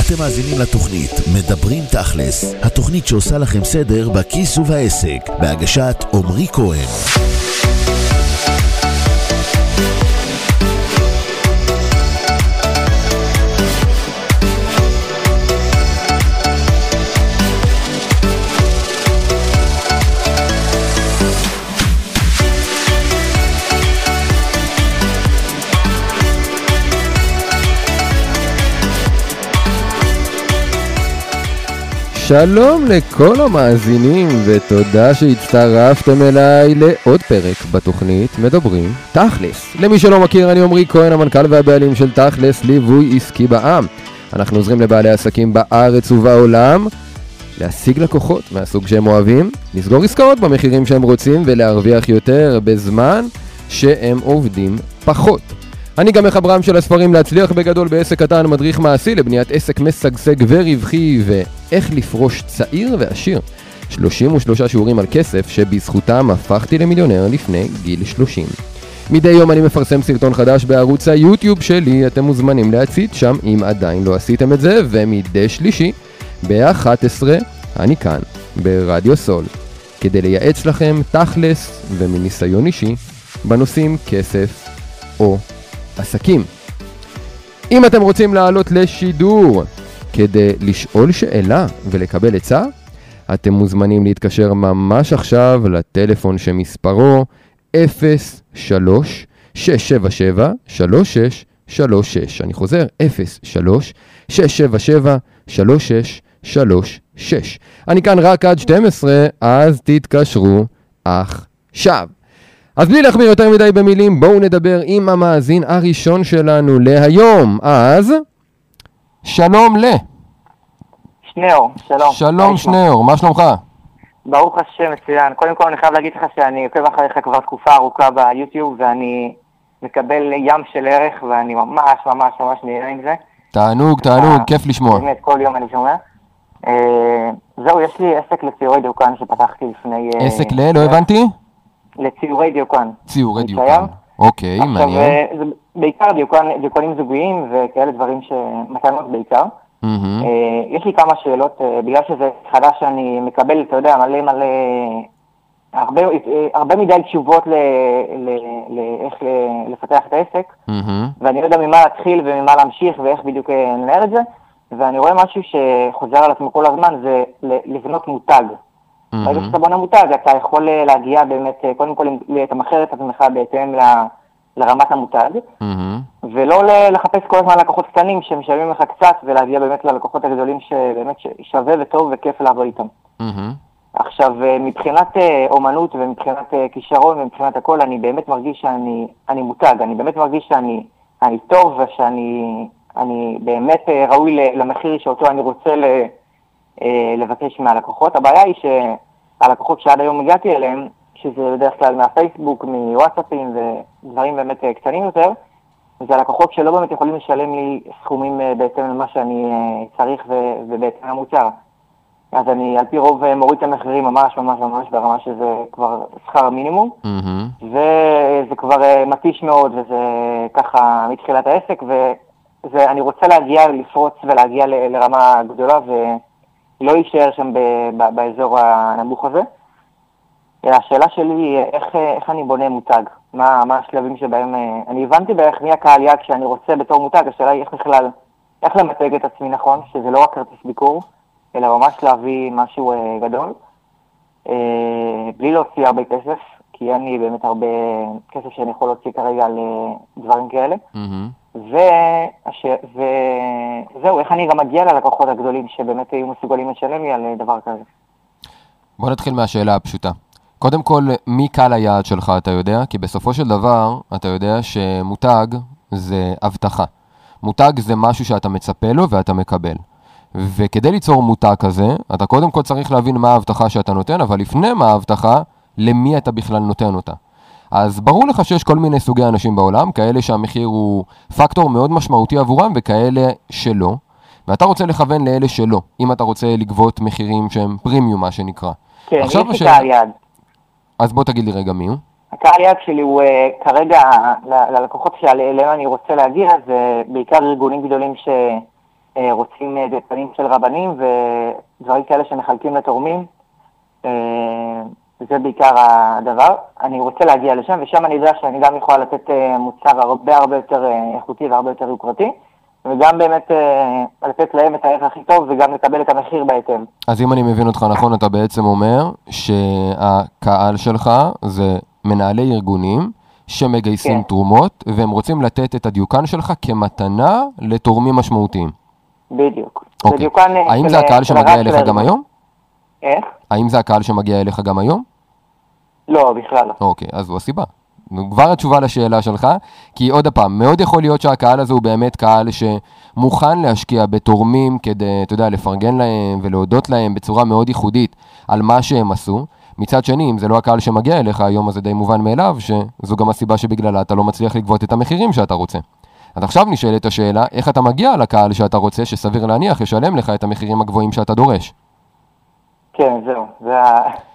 אתם מאזינים לתוכנית מדברים תכלס, התוכנית שעושה לכם סדר בכיס ובעסק, בהגשת עמרי כהן. שלום לכל המאזינים ותודה שהצטרפתם אליי לעוד פרק בתוכנית מדברים תכלס. למי שלא מכיר אני עמרי כהן המנכ"ל והבעלים של תכלס ליווי עסקי בעם. אנחנו עוזרים לבעלי עסקים בארץ ובעולם להשיג לקוחות מהסוג שהם אוהבים, לסגור עסקאות במחירים שהם רוצים ולהרוויח יותר בזמן שהם עובדים פחות. אני גם מחברם של הספרים להצליח בגדול בעסק קטן, מדריך מעשי לבניית עסק משגשג ורווחי ואיך לפרוש צעיר ועשיר. 33 שיעורים על כסף שבזכותם הפכתי למיליונר לפני גיל 30. מדי יום אני מפרסם סרטון חדש בערוץ היוטיוב שלי, אתם מוזמנים להציץ שם אם עדיין לא עשיתם את זה, ומדי שלישי ב-11 אני כאן, ברדיו סול, כדי לייעץ לכם תכלס ומניסיון אישי בנושאים כסף או עסקים. אם אתם רוצים לעלות לשידור כדי לשאול שאלה ולקבל עצה, אתם מוזמנים להתקשר ממש עכשיו לטלפון שמספרו 03-677-3636. אני חוזר, 03-677-3636. אני כאן רק עד 12, אז תתקשרו עכשיו. אז בלי להחמיר יותר מדי במילים, בואו נדבר עם המאזין הראשון שלנו להיום. אז, שלום ל. שניאור, שלום. שלום שניאור, מה שלומך? ברוך השם, מצוין. קודם כל אני חייב להגיד לך שאני עוקב אחריך כבר תקופה ארוכה ביוטיוב, ואני מקבל ים של ערך, ואני ממש ממש ממש נהנה עם זה. תענוג, תענוג, אה, כיף לשמוע. באמת, כל יום אני שומע. אה, זהו, יש לי עסק לציורי דיוקן שפתחתי לפני... אה, עסק ל... לא הבנתי? לציורי דיוקן. ציורי. דיוקן. אוקיי, עכשיו, מעניין. אה, זה בעיקר דיוקן, דיוקנים זוגיים וכאלה דברים ש... מתנות בעיקר. אה, יש לי כמה שאלות, אה, בגלל שזה חדש שאני מקבל, אתה יודע, מלא מלא, הרבה, הרבה מדי תשובות ל- ל- לאיך ל- לפתח את העסק, מהמם. ואני לא יודע ממה להתחיל וממה להמשיך ואיך בדיוק לנהל את זה, ואני רואה משהו שחוזר על עצמו כל הזמן, זה לבנות מותג. ברגע מהמם. שאתה בונה מותג, אתה יכול אה, להגיע באמת, אה, קודם כל לתמחר את עצמך בהתאם ל- לרמת המותג, מהמם. ולא לחפש כל הזמן לקוחות קטנים שמשלמים לך קצת, ולהגיע באמת ללקוחות הגדולים שבאמת שווה וטוב וכיף לעבוד איתם. מהמם. עכשיו, אה, מבחינת אומנות ומבחינת כישרון ומבחינת הכל, אני באמת מרגיש שאני אני מותג, אני באמת מרגיש שאני אני טוב ושאני אני באמת ראוי למחיר שאותו אני רוצה ל, לבקש מהלקוחות. הבעיה היא שהלקוחות שעד היום הגעתי אליהם, שזה בדרך כלל מהפייסבוק, מוואטסאפים ודברים באמת אה, קטנים יותר, זה הלקוחות שלא באמת יכולים לשלם לי סכומים אה, בהתאם למה שאני אה, צריך ו- ובהתאם למוצר. אז אני על פי רוב אה, מוריד את המחירים ממש ממש ממש ברמה שזה כבר שכר מינימום, מהמם. וזה כבר אה, מתיש מאוד, וזה ככה מתחילת העסק, ואני רוצה להגיע, לפרוץ ולהגיע ל- לרמה גדולה, ולא להישאר שם ב- ב- באזור הנמוך הזה. השאלה שלי היא איך, איך אני בונה מותג, מה, מה השלבים שבהם, אה, אני הבנתי בערך מי הקהל יעד כשאני רוצה בתור מותג, השאלה היא איך בכלל, איך למתג את עצמי נכון, שזה לא רק כרטיס ביקור, אלא ממש להביא משהו אה, גדול, אה, בלי להוציא הרבה כסף, כי אין לי באמת הרבה כסף שאני יכול להוציא כרגע על דברים כאלה. מהמם. וזהו, איך אני גם מגיע ללקוחות הגדולים שבאמת יהיו מסוגלים לשלם לי על אה, דבר כזה. בוא נתחיל מהשאלה הפשוטה. קודם כל, מי קהל היעד שלך, אתה יודע? כי בסופו של דבר, אתה יודע שמותג זה הבטחה. מותג זה משהו שאתה מצפה לו ואתה מקבל. וכדי ליצור מותג כזה, אתה קודם כל צריך להבין מה ההבטחה שאתה נותן, אבל לפני מה ההבטחה, למי אתה בכלל נותן אותה. אז ברור לך שיש כל מיני סוגי אנשים בעולם, כאלה שהמחיר הוא פקטור מאוד משמעותי עבורם וכאלה שלא. ואתה רוצה לכוון לאלה שלא, אם אתה רוצה לגבות מחירים שהם פרימיום, מה שנקרא. כן, יש לי קהל יעד. אז בוא תגיד לי רגע מי הוא. הקהל יעד שלי הוא אה, כרגע, ל- ללקוחות שאליהם אני רוצה להגיע, זה בעיקר ארגונים גדולים שרוצים אה, פנים של רבנים ודברים כאלה שמחלקים לתורמים. אה, זה בעיקר הדבר. אני רוצה להגיע לשם, ושם אני יודע שאני גם יכולה לתת אה, מוצר הרבה הרבה יותר אה, איכותי והרבה יותר יוקרתי, וגם באמת אה, לתת להם את הערך הכי טוב וגם לקבל את המחיר בהתאם. אז אם אני מבין אותך נכון, אתה בעצם אומר שהקהל שלך זה מנהלי ארגונים שמגייסים כן. תרומות, והם רוצים לתת את הדיוקן שלך כמתנה לתורמים משמעותיים. בדיוק. אוקיי. דיוקן, אה, האם של- זה הקהל שמגיע אליך גם. היום? איך? האם זה הקהל שמגיע אליך גם היום? לא, בכלל לא. אוקיי, אז זו הסיבה. כבר התשובה לשאלה שלך, כי עוד פעם, מאוד יכול להיות שהקהל הזה הוא באמת קהל שמוכן להשקיע בתורמים כדי, אתה יודע, לפרגן להם ולהודות להם בצורה מאוד ייחודית על מה שהם עשו. מצד שני, אם זה לא הקהל שמגיע אליך היום, אז זה די מובן מאליו, שזו גם הסיבה שבגללה אתה לא מצליח לגבות את המחירים שאתה רוצה. אז עכשיו נשאלת השאלה, איך אתה מגיע לקהל שאתה רוצה, שסביר להניח ישלם לך את המחירים הגבוהים שאתה דורש. כן, זהו. זה ה-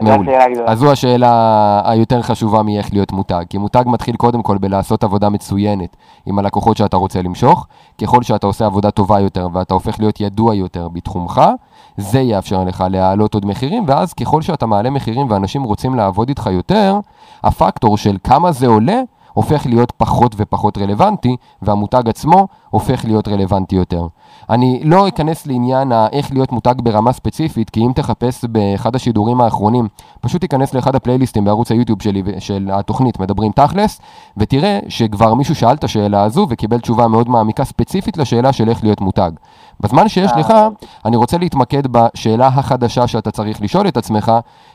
מעולה. אז זו השאלה היותר חשובה מאיך להיות מותג. כי מותג מתחיל קודם כל בלעשות עבודה מצוינת עם הלקוחות שאתה רוצה למשוך. ככל שאתה עושה עבודה טובה יותר ואתה הופך להיות ידוע יותר בתחומך, זה יאפשר לך להעלות עוד מחירים, ואז ככל שאתה מעלה מחירים ואנשים רוצים לעבוד איתך יותר, הפקטור של כמה זה עולה הופך להיות פחות ופחות רלוונטי, והמותג עצמו הופך להיות רלוונטי יותר. אני לא אכנס לעניין האיך להיות מותג ברמה ספציפית, כי אם תחפש באחד השידורים האחרונים, פשוט תיכנס לאחד הפלייליסטים בערוץ היוטיוב שלי, של התוכנית מדברים תכלס, ותראה שכבר מישהו שאל את השאלה הזו וקיבל תשובה מאוד מעמיקה ספציפית לשאלה של איך להיות מותג. בזמן שיש לך, אני רוצה להתמקד בשאלה החדשה שאתה צריך לשאול את עצמך,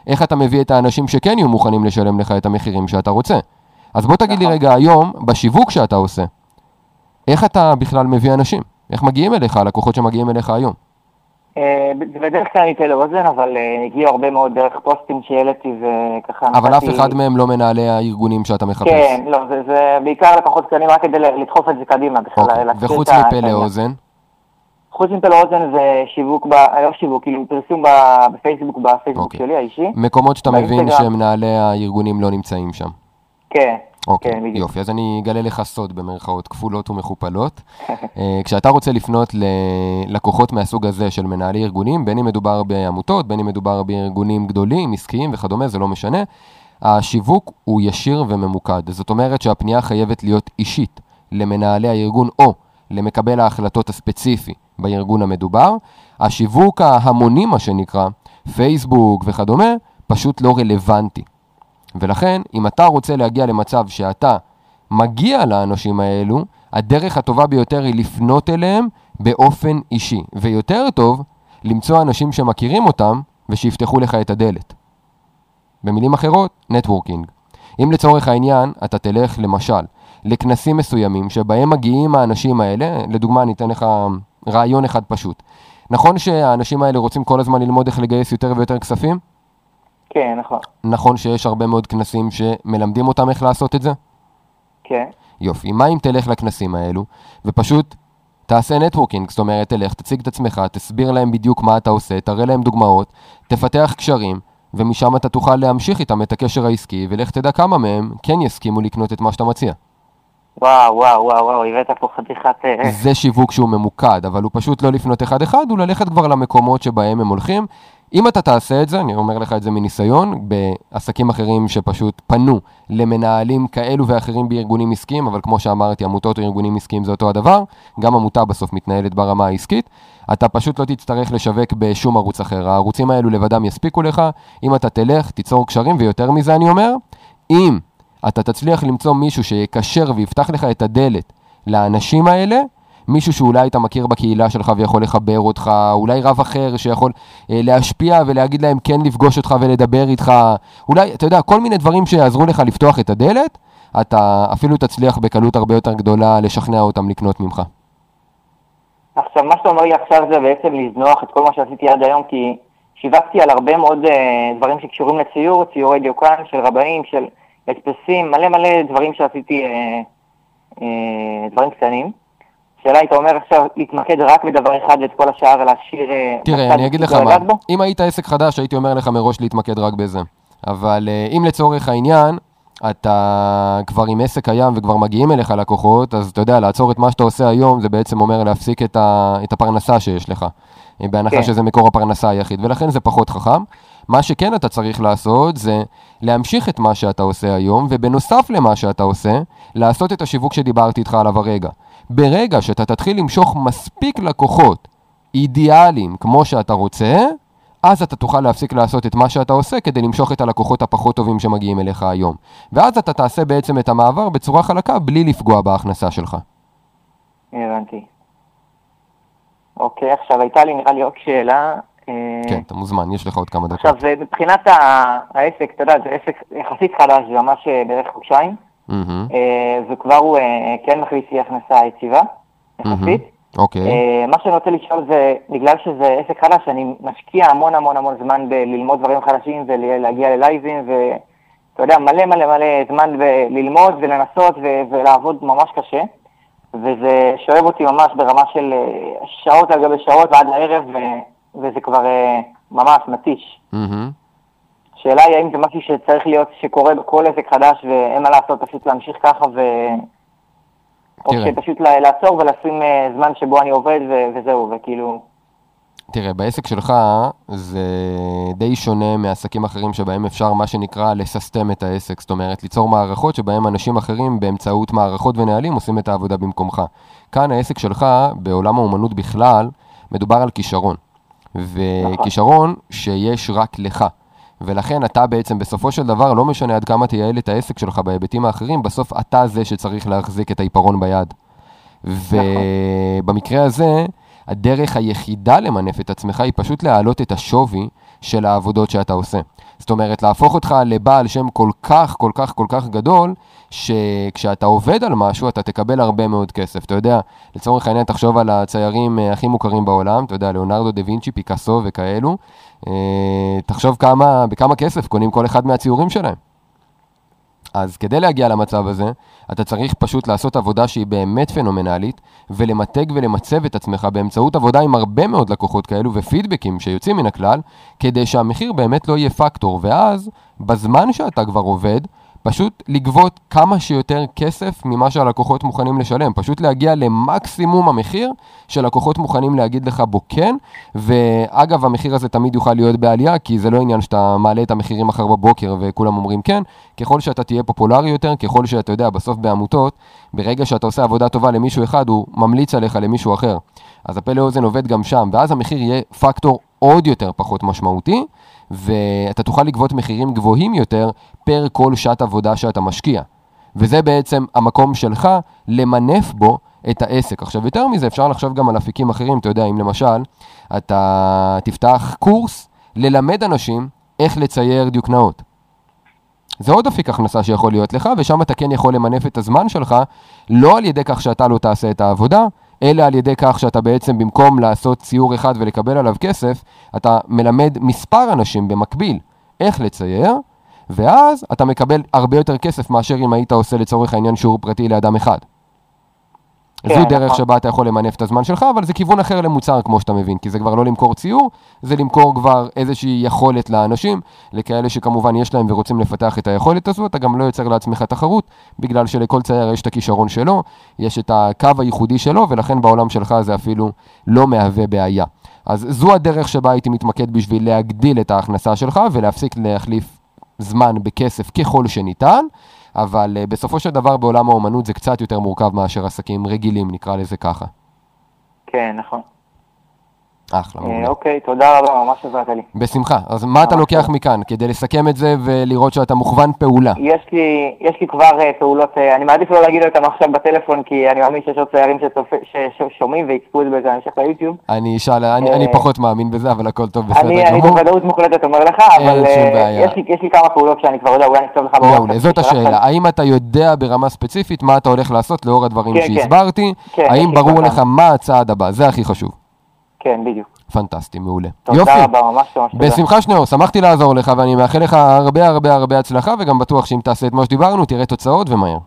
איך אתה מביא את האנשים שכן יהיו מוכנים לשלם לך את המחירים שאתה רוצה. אז בוא תגיד לי רגע היום, בשיווק שאתה עושה, איך אתה בכלל מביא אנשים? איך מגיעים אליך, הלקוחות שמגיעים אליך היום? אה, ב- בדרך כלל אני אתן לאוזן, אבל אה, הגיעו הרבה מאוד דרך פוסטים שהעליתי וככה אבל אף אחד מהם לא מנהלי הארגונים שאתה מחפש. כן, לא, זה, זה בעיקר לקוחות קטנים רק כדי לדחוף את זה קדימה בכלל. אוקיי. וחוץ מפה. לאוזן, חוץ מפה לאוזן זה שיווק, ב, לא שיווק, כאילו פרסום בפייסבוק, בפייסבוק אוקיי. שלי האישי. מקומות שאתה מבין. שמנהלי הארגונים לא נמצאים שם. כן, אוקיי, כן, בדיוק. יופי, אז אני אגלה לך סוד במרכאות כפולות ומכופלות. אה, כשאתה רוצה לפנות ללקוחות מהסוג הזה של מנהלי ארגונים, בין אם מדובר בעמותות, בין אם מדובר בארגונים גדולים, עסקיים וכדומה, זה לא משנה, השיווק הוא ישיר וממוקד. זאת אומרת שהפנייה חייבת להיות אישית למנהלי הארגון או למקבל ההחלטות הספציפי בארגון המדובר. השיווק ההמוני, מה שנקרא, פייסבוק וכדומה, פשוט לא רלוונטי. ולכן, אם אתה רוצה להגיע למצב שאתה מגיע לאנשים האלו, הדרך הטובה ביותר היא לפנות אליהם באופן אישי. ויותר טוב, למצוא אנשים שמכירים אותם ושיפתחו לך את הדלת. במילים אחרות, נטוורקינג. אם לצורך העניין אתה תלך למשל לכנסים מסוימים שבהם מגיעים האנשים האלה, לדוגמה אני אתן לך רעיון אחד פשוט. נכון שהאנשים האלה רוצים כל הזמן ללמוד איך לגייס יותר ויותר כספים? כן, נכון, נכון שיש הרבה מאוד כנסים שמלמדים אותם איך לעשות את זה? כן. יופי. מה אם תלך לכנסים האלו, ופשוט תעשה נטוורקינג, זאת אומרת, תלך, תציג את עצמך, תסביר להם בדיוק מה אתה עושה, תראה להם דוגמאות, תפתח קשרים, ומשם אתה תוכל להמשיך איתם את הקשר העסקי, ולך תדע כמה מהם כן יסכימו לקנות את מה שאתה מציע. וואו, וואו, וואו, וואו, הבאת פה חתיכת... אה, זה שיווק שהוא ממוקד, אבל הוא פשוט לא לפנות אחד-אחד, הוא ללכת כבר למקומות שבהם הם הולכים. אם אתה תעשה את זה, אני אומר לך את זה מניסיון, בעסקים אחרים שפשוט פנו למנהלים כאלו ואחרים בארגונים עסקיים, אבל כמו שאמרתי, עמותות או ארגונים עסקיים זה אותו הדבר, גם עמותה בסוף מתנהלת ברמה העסקית, אתה פשוט לא תצטרך לשווק בשום ערוץ אחר. הערוצים האלו לבדם יספיקו לך, אם אתה תלך, תיצור קשרים, ויותר מזה אני אומר, אם אתה תצליח למצוא מישהו שיקשר ויפתח לך את הדלת לאנשים האלה, מישהו שאולי אתה מכיר בקהילה שלך ויכול לחבר אותך, אולי רב אחר שיכול אה, להשפיע ולהגיד להם כן לפגוש אותך ולדבר איתך, אולי, אתה יודע, כל מיני דברים שיעזרו לך לפתוח את הדלת, אתה אפילו תצליח בקלות הרבה יותר גדולה לשכנע אותם לקנות ממך. עכשיו, מה שאתה אומר לי עכשיו זה בעצם לזנוח את כל מה שעשיתי עד היום, כי שיווקתי על הרבה מאוד אה, דברים שקשורים לציור, ציורי דיוקן של רבנים, של הדפסים, מלא מלא דברים שעשיתי, אה, אה, דברים קטנים. השאלה היית אומר עכשיו להתמקד רק בדבר אחד ואת כל השאר להשאיר... אה, תראה, אני אגיד לך מה? אם היית עסק חדש, הייתי אומר לך מראש להתמקד רק בזה. אבל אה, אם לצורך העניין, אתה כבר עם עסק קיים וכבר מגיעים אליך לקוחות, אז אתה יודע, לעצור את מה שאתה עושה היום, זה בעצם אומר להפסיק את, ה, את הפרנסה שיש לך, אה, בהנחה כן. שזה מקור הפרנסה היחיד, ולכן זה פחות חכם. מה שכן אתה צריך לעשות זה להמשיך את מה שאתה עושה היום, ובנוסף למה שאתה עושה, לעשות את השיווק שדיברתי איתך עליו הרגע. ברגע שאתה תתחיל למשוך מספיק לקוחות אידיאליים כמו שאתה רוצה, אז אתה תוכל להפסיק לעשות את מה שאתה עושה כדי למשוך את הלקוחות הפחות טובים שמגיעים אליך היום. ואז אתה תעשה בעצם את המעבר בצורה חלקה בלי לפגוע בהכנסה שלך. הבנתי. אוקיי, עכשיו הייתה לי נראה לי עוד שאלה. אה, כן, אתה מוזמן, יש לך עוד כמה דקות. עכשיו, מבחינת העסק, אתה יודע, זה עסק יחסית חדש, זה ממש אה, בערך חודשיים, אה, וכבר הוא כן מכניס לי הכנסה יציבה, יחסית. אוקיי, אה, מה שאני רוצה לשאול זה, בגלל שזה עסק חדש, אני משקיע המון המון המון זמן בללמוד דברים חדשים ולהגיע ללייבים, ואתה יודע, מלא מלא מלא זמן ללמוד ולנסות ו- ולעבוד ממש קשה, וזה שואב אותי ממש ברמה של אה, שעות על גבי שעות ועד לערב, ו- וזה כבר אה, ממש מתיש. מהמם. השאלה היא האם זה משהו שצריך להיות, שקורה בכל עסק חדש ואין מה לעשות, פשוט להמשיך ככה ו... או. שפשוט לעצור ולשים אה, זמן שבו אני עובד ו- וזהו, וכאילו... תראה, בעסק שלך זה די שונה מעסקים אחרים שבהם אפשר מה שנקרא לססטם את העסק, זאת אומרת ליצור מערכות שבהם אנשים אחרים באמצעות מערכות ונהלים עושים את העבודה במקומך. כאן העסק שלך, בעולם האומנות בכלל, מדובר על כישרון. וכישרון שיש רק לך. ולכן אתה בעצם בסופו של דבר, לא משנה עד כמה תייעל את העסק שלך בהיבטים האחרים, בסוף אתה זה שצריך להחזיק את העיפרון ביד. ובמקרה הזה, הדרך היחידה למנף את עצמך היא פשוט להעלות את השווי של העבודות שאתה עושה. זאת אומרת, להפוך אותך לבעל שם כל כך, כל כך, כל כך גדול, שכשאתה עובד על משהו, אתה תקבל הרבה מאוד כסף. אתה יודע, לצורך העניין, תחשוב על הציירים אה, הכי מוכרים בעולם, אתה יודע, ליאונרדו דה וינצ'י, פיקאסו וכאלו. אה, תחשוב כמה, בכמה כסף קונים כל אחד מהציורים שלהם. אז כדי להגיע למצב הזה, אתה צריך פשוט לעשות עבודה שהיא באמת פנומנלית, ולמתג ולמצב את עצמך באמצעות עבודה עם הרבה מאוד לקוחות כאלו ופידבקים שיוצאים מן הכלל, כדי שהמחיר באמת לא יהיה פקטור, ואז, בזמן שאתה כבר עובד, פשוט לגבות כמה שיותר כסף ממה שהלקוחות מוכנים לשלם. פשוט להגיע למקסימום המחיר שלקוחות מוכנים להגיד לך בו כן, ואגב, המחיר הזה תמיד יוכל להיות בעלייה, כי זה לא עניין שאתה מעלה את המחירים מחר בבוקר וכולם אומרים כן. ככל שאתה תהיה פופולרי יותר, ככל שאתה יודע, בסוף בעמותות, ברגע שאתה עושה עבודה טובה למישהו אחד, הוא ממליץ עליך למישהו אחר. אז הפה לאוזן עובד גם שם, ואז המחיר יהיה פקטור עוד יותר פחות משמעותי, ואתה תוכל לגבות מחירים גבוהים יותר פר כל שעת עבודה שאתה משקיע. וזה בעצם המקום שלך למנף בו את העסק. עכשיו, יותר מזה, אפשר לחשוב גם על אפיקים אחרים. אתה יודע, אם למשל, אתה תפתח קורס ללמד אנשים איך לצייר דיוקנאות. זה עוד אפיק הכנסה שיכול להיות לך, ושם אתה כן יכול למנף את הזמן שלך, לא על ידי כך שאתה לא תעשה את העבודה, אלא על ידי כך שאתה בעצם במקום לעשות ציור אחד ולקבל עליו כסף, אתה מלמד מספר אנשים במקביל איך לצייר, ואז אתה מקבל הרבה יותר כסף מאשר אם היית עושה לצורך העניין שיעור פרטי לאדם אחד. כן, זו דרך נכון. שבה אתה יכול למנף את הזמן שלך, אבל זה כיוון אחר למוצר, כמו שאתה מבין, כי זה כבר לא למכור ציור, זה למכור כבר איזושהי יכולת לאנשים, לכאלה שכמובן יש להם ורוצים לפתח את היכולת הזו, אתה גם לא יוצר לעצמך תחרות, בגלל שלכל צייר יש את הכישרון שלו, יש את הקו הייחודי שלו, ולכן בעולם שלך זה אפילו לא מהווה בעיה. אז זו הדרך שבה הייתי מתמקד בשביל להגדיל את ההכנסה שלך ולהפסיק להחליף זמן בכסף ככל שניתן, אבל uh, בסופו של דבר בעולם האומנות זה קצת יותר מורכב מאשר עסקים רגילים, נקרא לזה ככה. כן, נכון. אחלה, אה, מעולה. אוקיי, תודה רבה, ממש עזרת לי. בשמחה. אז מה אתה ממש לוקח טוב. מכאן כדי לסכם את זה ולראות שאתה מוכוון פעולה? יש לי, יש לי כבר אה, פעולות, אה, אני מעדיף לא להגיד אותם עכשיו בטלפון, כי אני מאמין שיש עוד ציירים ששומעים ויצפו את זה בהמשך ליוטיוב. אני אשאל, אני אה, אני פחות מאמין בזה, אבל הכל טוב, בסדר אני, אני גמור. בוודאות מוחלטת אומר לך, אבל אה. יש לי, יש לי כמה פעולות שאני כבר יודע, אולי אני אכתוב לך מעולה, זאת. השאלה. האם אתה יודע ברמה ספציפית מה אתה הולך לעשות לאור הדברים כן, כן. שהסברתי? כן, האם ברור לך מה הצעד הבא? זה הכי חשוב. כן, בדיוק. פנטסטי, מעולה. תודה רבה, ממש ממש תודה. בשמחה שניאור, שמחתי לעזור לך ואני מאחל לך הרבה הרבה הרבה הצלחה וגם בטוח שאם תעשה את מה שדיברנו תראה תוצאות ומהר.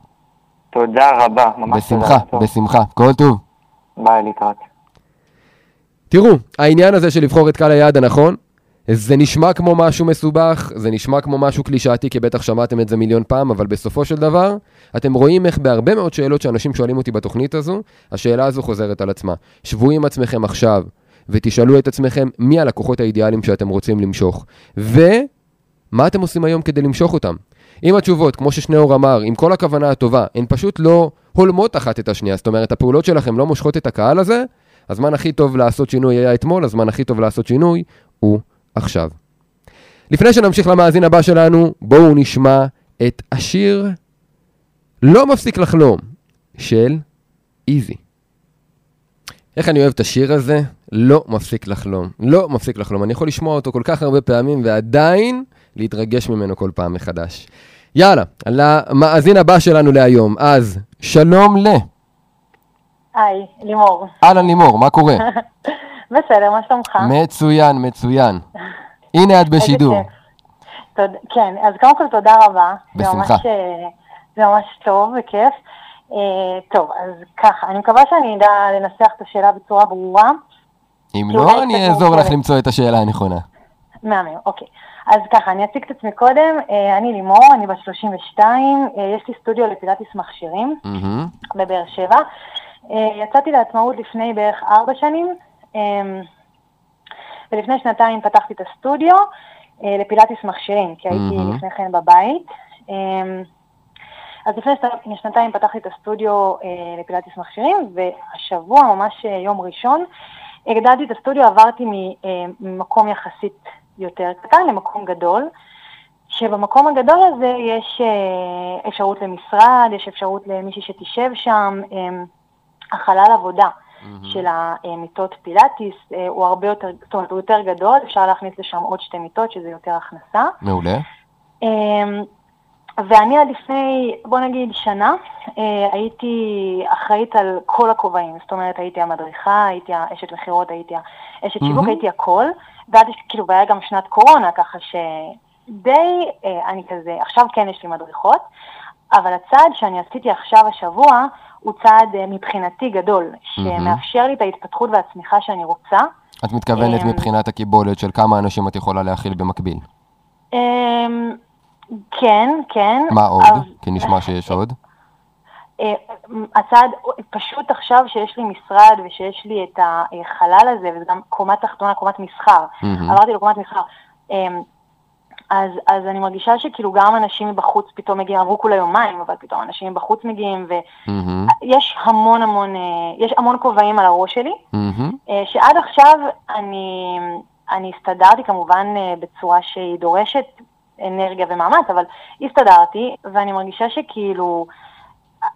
תודה רבה, ממש בשמחה, תודה. טוב, בשמחה, כל טוב. ביי, להתראות. תראו, העניין הזה של לבחור את קהל היעד הנכון, זה נשמע כמו משהו מסובך, זה נשמע כמו משהו קלישאתי, כי בטח שמעתם את זה מיליון פעם, אבל בסופו של דבר, אתם רואים איך בהרבה מאוד שאלות שאנשים שואלים אותי בתוכנית הזו, השאלה הזו חוזרת על עצמה. שבו עם עצמכם עכשיו, ותשאלו את עצמכם מי הלקוחות האידיאליים שאתם רוצים למשוך, ומה אתם עושים היום כדי למשוך אותם. אם התשובות, כמו ששניאור אמר, עם כל הכוונה הטובה, הן פשוט לא הולמות אחת את השנייה, זאת אומרת, הפעולות שלכם לא מושכות את הקהל הזה, הזמן הכי טוב לעשות שינוי היה אתמול, הזמן הכי טוב לעשות שינוי הוא עכשיו. לפני שנמשיך למאזין הבא שלנו, בואו נשמע את השיר לא מפסיק לחלום של איזי. איך אני אוהב את השיר הזה? לא מפסיק לחלום. לא מפסיק לחלום. אני יכול לשמוע אותו כל כך הרבה פעמים ועדיין להתרגש ממנו כל פעם מחדש. יאללה, למאזין הבא שלנו להיום. אז, שלום ל... היי, לימור. אהלן לימור, מה קורה? בסדר, מה שלומך? מצוין, מצוין. הנה את בשידור. תוד... כן, אז קודם כל תודה רבה. בשמחה. זה ממש, אה, זה ממש טוב וכיף. Uh, טוב, אז ככה, אני מקווה שאני אדע לנסח את השאלה בצורה ברורה. אם לא, אני אעזור לך למצוא את השאלה הנכונה. מהמם, אוקיי. אז ככה, אני אציג את עצמי קודם. Uh, אני לימור, אני בת 32, uh, יש לי סטודיו לפילאטיס מכשירים. בבאר שבע. יצאתי לעצמאות לפני בערך ארבע שנים, ולפני שנתיים פתחתי את הסטודיו לפילאטיס מכשירים, כי הייתי. לפני כן בבית. אז לפני שנתיים פתחתי את הסטודיו uh, לפילאטיס מכשירים, והשבוע, ממש uh, יום ראשון, הגדלתי את הסטודיו, עברתי uh, ממקום יחסית יותר קטן למקום גדול. שבמקום הגדול הזה יש אה, אפשרות למשרד, יש אפשרות למישהי שתשב שם. אה, החלל עבודה של המיטות פילאטיס אה, הוא הרבה יותר, זאת אומרת, הוא יותר גדול, אפשר להכניס לשם עוד שתי מיטות, שזה יותר הכנסה. מעולה. ואני עד לפני, בוא נגיד, שנה, אה, הייתי אחראית על כל הכובעים. זאת אומרת, הייתי המדריכה, הייתי האשת מכירות, הייתי האשת שיווק, מהמם. הייתי הכל. ואז, כאילו, והיה גם שנת קורונה, ככה שדי, אה, אני כזה, עכשיו כן יש לי מדריכות, אבל הצעד שאני עשיתי עכשיו השבוע, הוא צעד אה, מבחינתי גדול, שמאפשר לי את ההתפתחות והצמיחה שאני רוצה. את מתכוונת אמ, מבחינת הקיבולת של כמה אנשים את יכולה להכיל במקביל. כן, כן. מה עוד? אבל- כי נשמע שיש עוד. אה, הצעד, פשוט עכשיו שיש לי משרד ושיש לי את החלל הזה, וזה גם קומה תחתונה, קומת מסחר. מהמם. עברתי לקומת מסחר. אמ, אז, אז אני מרגישה שכאילו גם אנשים מבחוץ פתאום מגיעים, עברו כולה יומיים, אבל פתאום אנשים מבחוץ מגיעים, ויש המון המון, אה, יש המון כובעים על הראש שלי, אה, שעד עכשיו אני, אני הסתדרתי כמובן אה, בצורה שהיא דורשת אנרגיה ומאמץ, אבל הסתדרתי, ואני מרגישה שכאילו,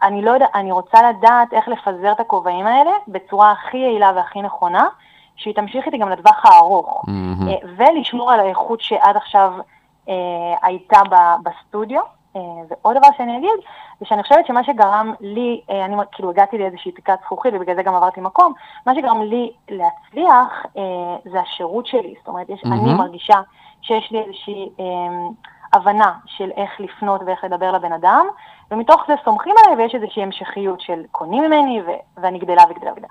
אני לא יודע, אני רוצה לדעת איך לפזר את הכובעים האלה בצורה הכי יעילה והכי נכונה, שהיא תמשיך איתי גם לטווח הארוך. אה, ולשמור על האיכות שעד עכשיו אה, הייתה ב- בסטודיו. אה, ועוד דבר שאני אגיד, זה שאני חושבת שמה שגרם לי, אה, אני כאילו הגעתי לאיזושהי תקרת זכוכית ובגלל זה גם עברתי מקום, מה שגרם לי להצליח אה, זה השירות שלי. זאת אומרת, יש, אני מהמם. מרגישה שיש לי איזושהי אה, הבנה של איך לפנות ואיך לדבר לבן אדם, ומתוך זה סומכים עליי ויש איזושהי המשכיות של קונים ממני ו- ואני גדלה וגדלה וגדלה.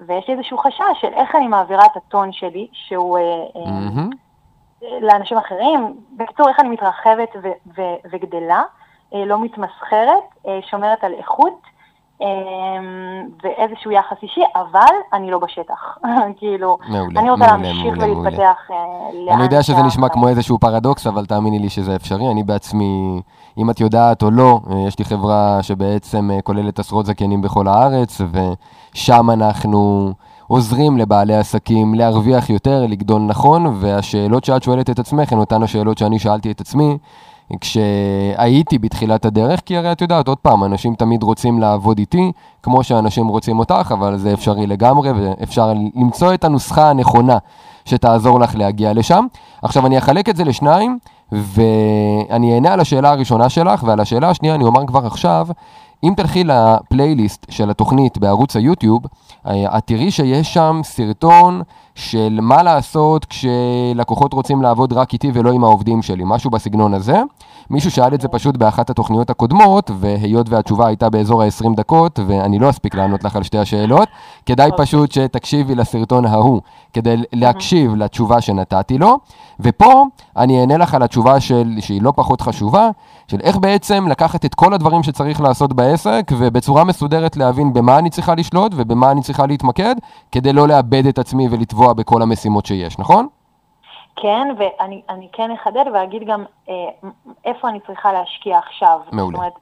ויש לי איזשהו חשש של איך אני מעבירה את הטון שלי, שהוא אה, מהמם. לאנשים אחרים. בקיצור, איך אני מתרחבת ו- ו- וגדלה, אה, לא מתמסחרת, אה, שומרת על איכות אה, ואיזשהו יחס אישי, אבל אני לא בשטח. כאילו, מעולה, אני רוצה מעולה, להמשיך מעולה. ולהתפתח לאן אני יודע שזה נשמע כמו איזשהו פרדוקס, אבל תאמיני לי שזה אפשרי. אני בעצמי, אם את יודעת או לא, יש לי חברה שבעצם כוללת עשרות זכיינים בכל הארץ, ושם אנחנו עוזרים לבעלי עסקים להרוויח יותר, לגדול נכון, והשאלות שאת שואלת את עצמך הן אותן השאלות שאני שאלתי את עצמי. כשהייתי בתחילת הדרך, כי הרי את יודעת, עוד פעם, אנשים תמיד רוצים לעבוד איתי, כמו שאנשים רוצים אותך, אבל זה אפשרי לגמרי, ואפשר למצוא את הנוסחה הנכונה שתעזור לך להגיע לשם. עכשיו, אני אחלק את זה לשניים, ואני אענה על השאלה הראשונה שלך, ועל השאלה השנייה אני אומר כבר עכשיו, אם תלכי לפלייליסט של התוכנית בערוץ היוטיוב, אה, את תראי שיש שם סרטון של מה לעשות כשלקוחות רוצים לעבוד רק איתי ולא עם העובדים שלי, משהו בסגנון הזה. מישהו שאל את זה פשוט באחת התוכניות הקודמות, והיות והתשובה הייתה באזור ה-20 דקות, ואני לא אספיק לענות לך על שתי השאלות, כדאי אוקיי. פשוט שתקשיבי לסרטון ההוא, כדי להקשיב לתשובה שנתתי לו, ופה אני אענה לך על התשובה של, שהיא לא פחות חשובה, של איך בעצם לקחת את כל הדברים שצריך לעשות בעסק, ובצורה מסודרת להבין במה אני צריכה לשלוט ובמה אני צריכה להתמקד, כדי לא לאבד את עצמי ולטבוע בכל המשימות שיש, נכון? כן, ואני אני כן אחדד ואגיד גם אה, איפה אני צריכה להשקיע עכשיו. מעולה. זאת אומרת,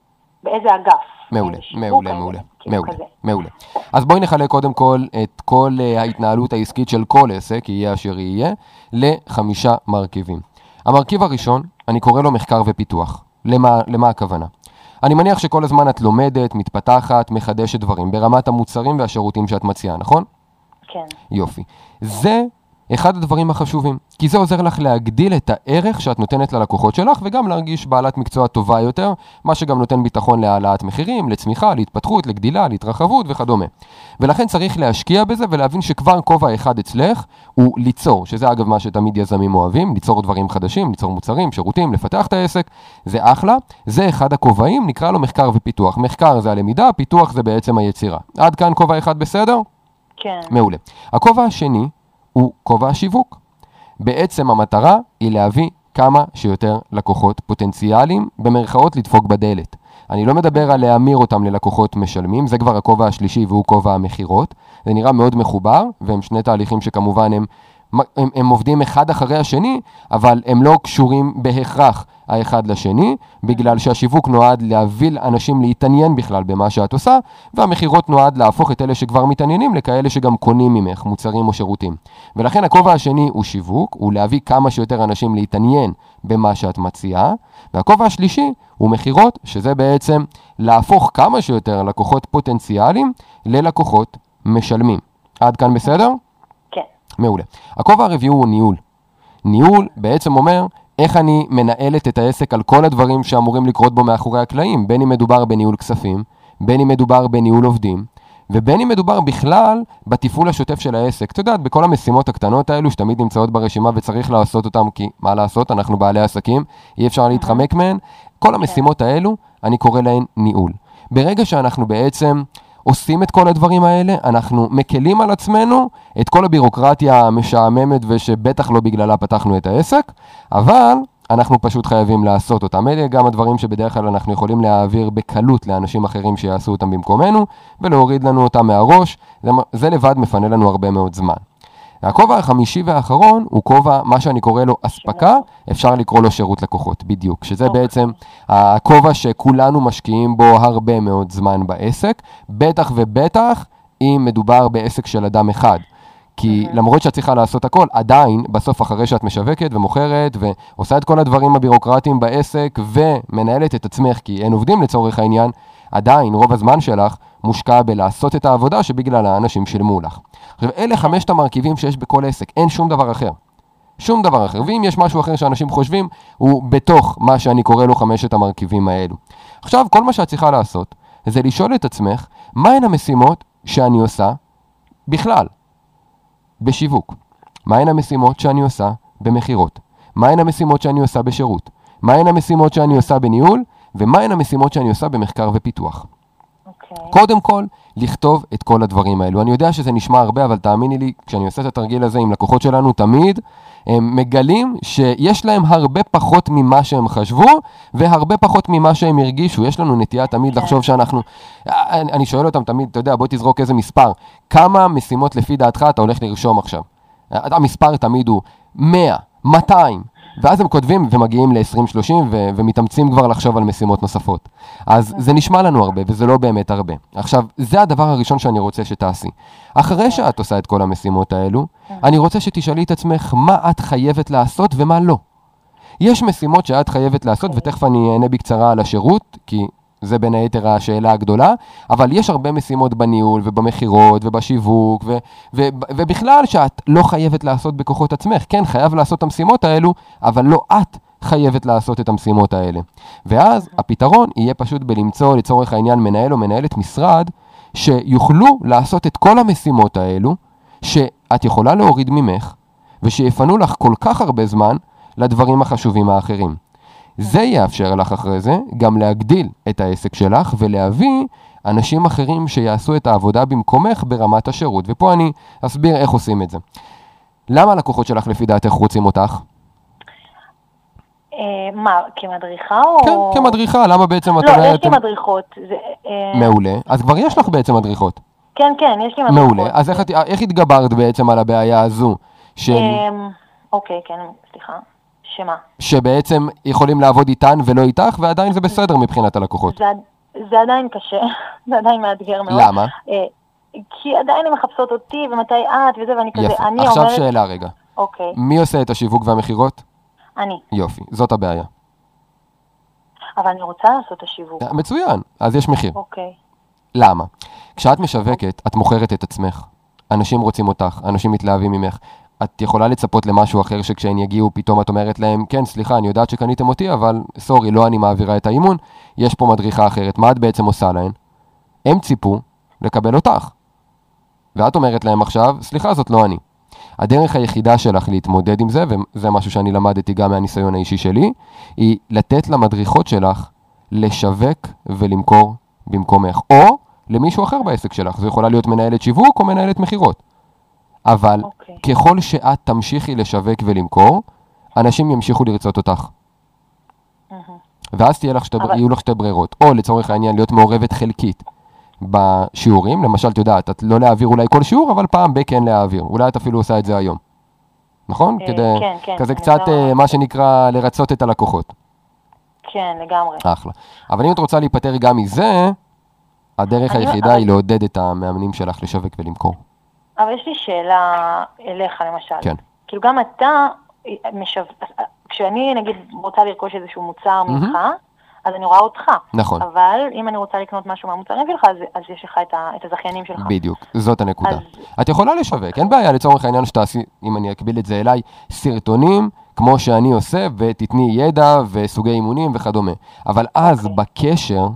באיזה אגף. מעולה, שיווק, מעולה, מעולה, כאילו מעולה. מעולה. אז בואי נחלק קודם כל את כל אה, ההתנהלות העסקית של כל עסק, יהיה אשר יהיה, לחמישה מרכיבים. המרכיב הראשון, אני קורא לו מחקר ופיתוח. למה, למה הכוונה? אני מניח שכל הזמן את לומדת, מתפתחת, מחדשת דברים, ברמת המוצרים והשירותים שאת מציעה, נכון? כן, יופי. זה אחד הדברים החשובים, כי זה עוזר לך להגדיל את הערך שאת נותנת ללקוחות שלך, וגם להרגיש בעלת מקצוע טובה יותר, מה שגם נותן ביטחון להעלאת מחירים, לצמיחה, להתפתחות, לגדילה, להתרחבות וכדומה. ולכן צריך להשקיע בזה ולהבין שכבר כובע אחד אצלך הוא ליצור, שזה אגב מה שתמיד יזמים אוהבים, ליצור דברים חדשים, ליצור מוצרים, שירותים, לפתח את העסק, זה אחלה. זה אחד הכובעים, נקרא לו מחקר ופיתוח. מחקר זה הלמידה, פיתוח זה בעצם היצירה. עד כאן כובע אחד בסדר? כן. מעולה. הכובע השני הוא כובע השיווק. בעצם המטרה היא להביא כמה שיותר לקוחות פוטנציאליים, במרכאות לדפוק בדלת. אני לא מדבר על להמיר אותם ללקוחות משלמים, זה כבר הכובע השלישי והוא כובע המכירות. זה נראה מאוד מחובר, והם שני תהליכים שכמובן הם, הם, הם עובדים אחד אחרי השני, אבל הם לא קשורים בהכרח האחד לשני, בגלל שהשיווק נועד להביא אנשים להתעניין בכלל במה שאת עושה, והמכירות נועד להפוך את אלה שכבר מתעניינים לכאלה שגם קונים ממך מוצרים או שירותים. ולכן הכובע השני הוא שיווק, הוא להביא כמה שיותר אנשים להתעניין במה שאת מציעה, והכובע השלישי הוא מכירות, שזה בעצם להפוך כמה שיותר לקוחות פוטנציאליים ללקוחות משלמים. עד כאן בסדר? כן. מעולה. הכובע הרביעי הוא ניהול. ניהול בעצם אומר איך אני מנהלת את העסק על כל הדברים שאמורים לקרות בו מאחורי הקלעים, בין אם מדובר בניהול כספים, בין אם מדובר בניהול עובדים, ובין אם מדובר בכלל בתפעול השוטף של העסק. את יודעת, בכל המשימות הקטנות האלו שתמיד נמצאות ברשימה וצריך לעשות אותן, כי מה לעשות, אנחנו בעלי עסקים, אי אפשר להתחמק מהן. כל המשימות האלו, אני קורא להן ניהול. ברגע שאנחנו בעצם עושים את כל הדברים האלה, אנחנו מקלים על עצמנו את כל הבירוקרטיה המשעממת ושבטח לא בגללה פתחנו את העסק, אבל אנחנו פשוט חייבים לעשות אותם. אלה גם הדברים שבדרך כלל אנחנו יכולים להעביר בקלות לאנשים אחרים שיעשו אותם במקומנו, ולהוריד לנו אותם מהראש, זה, זה לבד מפנה לנו הרבה מאוד זמן. הכובע החמישי והאחרון הוא כובע, מה שאני קורא לו אספקה, אפשר לקרוא לו שירות לקוחות, בדיוק. שזה אוקיי. בעצם הכובע שכולנו משקיעים בו הרבה מאוד זמן בעסק, בטח ובטח אם מדובר בעסק של אדם אחד. כי למרות שאת צריכה לעשות הכל, עדיין, בסוף אחרי שאת משווקת ומוכרת ועושה את כל הדברים הבירוקרטיים בעסק ומנהלת את עצמך, כי אין עובדים לצורך העניין, עדיין רוב הזמן שלך מושקע בלעשות את העבודה שבגללה אנשים שילמו לך. עכשיו, אלה חמשת המרכיבים שיש בכל עסק, אין שום דבר אחר. שום דבר אחר. ואם יש משהו אחר שאנשים חושבים, הוא בתוך מה שאני קורא לו חמשת המרכיבים האלו. עכשיו, כל מה שאת צריכה לעשות, זה לשאול את עצמך, מהן המשימות שאני עושה בכלל, בשיווק? מהן המשימות שאני עושה במכירות? מהן המשימות שאני עושה בשירות? מהן המשימות שאני עושה בניהול? ומהן המשימות שאני עושה במחקר ופיתוח? אוקיי. קודם כל, לכתוב את כל הדברים האלו. אני יודע שזה נשמע הרבה, אבל תאמיני לי, כשאני עושה את התרגיל הזה עם לקוחות שלנו, תמיד הם מגלים שיש להם הרבה פחות ממה שהם חשבו, והרבה פחות ממה שהם הרגישו. יש לנו נטייה תמיד כן. לחשוב שאנחנו... אני, אני שואל אותם תמיד, אתה יודע, בוא תזרוק איזה מספר. כמה משימות לפי דעתך אתה הולך לרשום עכשיו? המספר תמיד הוא 100, 200. ואז הם כותבים ומגיעים ל-20-30 ו- ומתאמצים כבר לחשוב על משימות נוספות. אז זה נשמע לנו הרבה, וזה לא באמת הרבה. עכשיו, זה הדבר הראשון שאני רוצה שתעשי. אחרי שאת עושה את כל המשימות האלו, אני רוצה שתשאלי את עצמך מה את חייבת לעשות ומה לא. יש משימות שאת חייבת לעשות, ותכף אני אענה בקצרה על השירות, כי זה בין היתר השאלה הגדולה, אבל יש הרבה משימות בניהול ובמכירות ובשיווק ו- ו- ובכלל שאת לא חייבת לעשות בכוחות עצמך. כן, חייב לעשות את המשימות האלו, אבל לא את חייבת לעשות את המשימות האלה. ואז הפתרון יהיה פשוט בלמצוא לצורך העניין מנהל או מנהלת משרד שיוכלו לעשות את כל המשימות האלו, שאת יכולה להוריד ממך, ושיפנו לך כל כך הרבה זמן לדברים החשובים האחרים. זה יאפשר לך אחרי זה גם להגדיל את העסק שלך ולהביא אנשים אחרים שיעשו את העבודה במקומך ברמת השירות. ופה אני אסביר איך עושים את זה. למה הלקוחות שלך לפי דעתך רוצים אותך? אה, מה, כמדריכה או... כן, כמדריכה, למה בעצם את לא, אומרת... יש לי מדריכות. אה, מעולה. אז כבר יש לך בעצם מדריכות. כן, כן, יש לי מדריכות. מעולה. אז איך, התגברת בעצם על הבעיה הזו? של... אמ, אוקיי, כן, סליחה. שמה? שבעצם יכולים לעבוד איתן ולא איתך, ועדיין זה בסדר מבחינת הלקוחות. זה, זה עדיין קשה, זה עדיין מאתגר מאוד. למה? אה, כי עדיין הן מחפשות אותי, ומתי את, וזה, ואני כזה, יפה. אני עכשיו אומרת... שאלה רגע. אוקיי, מי עושה את השיווק והמכירות? אני. יופי, זאת הבעיה. אבל אני רוצה לעשות את השיווק. מצוין, אז יש מחיר. אוקיי. למה? כשאת משווקת, את מוכרת את עצמך. אנשים רוצים אותך, אנשים מתלהבים ממך. את יכולה לצפות למשהו אחר שכשהן יגיעו, פתאום את אומרת להם, כן, סליחה, אני יודעת שקניתם אותי, אבל סורי, לא אני מעבירה את האימון, יש פה מדריכה אחרת. מה את בעצם עושה להן? הם ציפו לקבל אותך. ואת אומרת להם עכשיו, סליחה, זאת לא אני. הדרך היחידה שלך להתמודד עם זה, וזה משהו שאני למדתי גם מהניסיון האישי שלי, היא לתת למדריכות שלך לשווק ולמכור במקומך, או למישהו אחר בעסק שלך. זו יכולה להיות מנהלת שיווק או מנהלת מכירות. אבל אוקיי. ככל שאת תמשיכי לשווק ולמכור, אנשים ימשיכו לרצות אותך. ואז תהיה לך שתי, אבל- יהיו לך שתי ברירות, או לצורך העניין להיות מעורבת חלקית בשיעורים, למשל, את יודעת, את לא להעביר אולי כל שיעור, אבל פעם בכן להעביר. אולי את אפילו עושה את זה היום. נכון? אה, כדי, כן, כן, כזה אני קצת, אה, מה שנקרא, לרצות את הלקוחות. כן, לגמרי. אחלה. אבל אם את רוצה להיפטר גם מזה, הדרך אני- היחידה אבל- היא לעודד את המאמנים שלך לשווק ולמכור. אבל יש לי שאלה אליך, למשל. כן. כאילו, גם אתה, משו... כשאני, נגיד, רוצה לרכוש איזשהו מוצר ממך, אז אני רואה אותך. נכון. אבל אם אני רוצה לקנות משהו מהמוצרים שלך, אז, אז יש לך את, ה... את הזכיינים שלך. בדיוק, זאת הנקודה. אז- את יכולה לשווק, אין בעיה לצורך העניין שתעשי, אם אני אקביל את זה אליי, סרטונים, כמו שאני עושה, ותתני ידע וסוגי אימונים וכדומה. אבל אז אוקיי. בקשר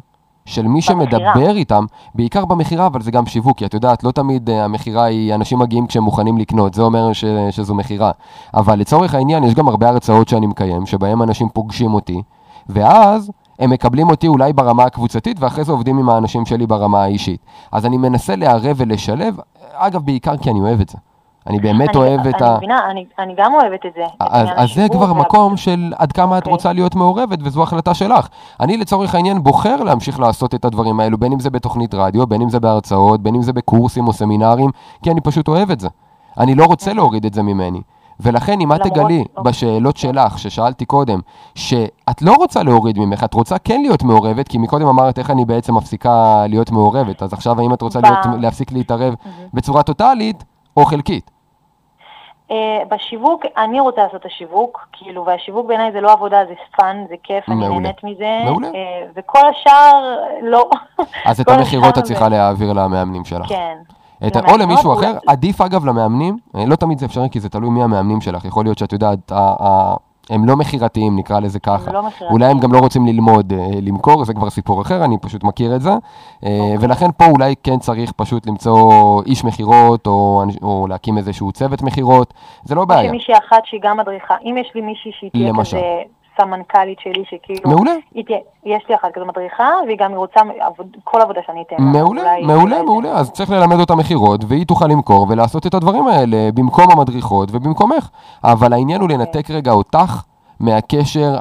של מי במכירה. שמדבר איתם, בעיקר במכירה, אבל זה גם שיווק, כי את יודעת, לא תמיד אה, המכירה היא, אנשים מגיעים כשהם מוכנים לקנות, זה אומר ש, שזו מכירה. אבל לצורך העניין, יש גם הרבה הרצאות שאני מקיים, שבהם אנשים פוגשים אותי, ואז הם מקבלים אותי אולי ברמה הקבוצתית, ואחרי זה עובדים עם האנשים שלי ברמה האישית. אז אני מנסה לערב ולשלב, אגב, בעיקר כי אני אוהב את זה. אני באמת אני, אוהב את אני ה... מבינה, אני, אני גם אוהבת את זה. את אז, אז זה כבר מקום של עד כמה את אוקיי. רוצה להיות מעורבת, וזו החלטה שלך. אני לצורך העניין בוחר להמשיך לעשות את הדברים האלו, בין אם זה בתוכנית רדיו, בין אם זה בהרצאות, בין אם זה בקורסים או סמינרים, כי אני פשוט אוהב את זה. אני לא רוצה להוריד את זה ממני. ולכן אם את תגלי אוקיי. בשאלות שלך, ששאלתי קודם, שאת לא רוצה להוריד ממך, את רוצה כן להיות מעורבת, כי מקודם אמרת איך אני בעצם מפסיקה להיות מעורבת, אז עכשיו האם את רוצה להיות, להפסיק להתערב בצורה טוטאלית או חלקית? אה, בשיווק, אני רוצה לעשות את השיווק, כאילו, והשיווק בעיניי זה לא עבודה, זה fun, זה כיף, אני מעולה. נהנית מזה. מעולה. אה, וכל השאר, לא. אז את המכירות את צריכה להעביר למאמנים שלך. כן. את, או למישהו אולי- אחר, עדיף אגב למאמנים, אה, לא תמיד זה אפשרי כי זה תלוי מי המאמנים שלך, יכול להיות שאת יודעת, הם לא מכירתיים נקרא לזה ככה, לא מכירתיים. אולי הם גם לא רוצים ללמוד אה, למכור, זה כבר סיפור אחר, אני פשוט מכיר את זה, אה, אוקיי. ולכן פה אולי כן צריך פשוט למצוא איש מכירות, או, או להקים איזשהו צוות מכירות, זה לא יש בעיה. לי מישהי אחת שהיא גם מדריכה. אם יש לי מישהי שהיא תהיה. כזה סמנכ"לית שלי, שכאילו... מעולה. תהיה, יש לי אחת כזו מדריכה, והיא גם רוצה עבוד, כל עבודה שאני אתן לה. מעולה, אולי- מעולה, אולי מעולה. אז צריך ללמד אותה מכירות, והיא תוכל למכור ולעשות את הדברים האלה במקום המדריכות ובמקומך. אבל העניין הוא לנתק רגע אותך מהקשר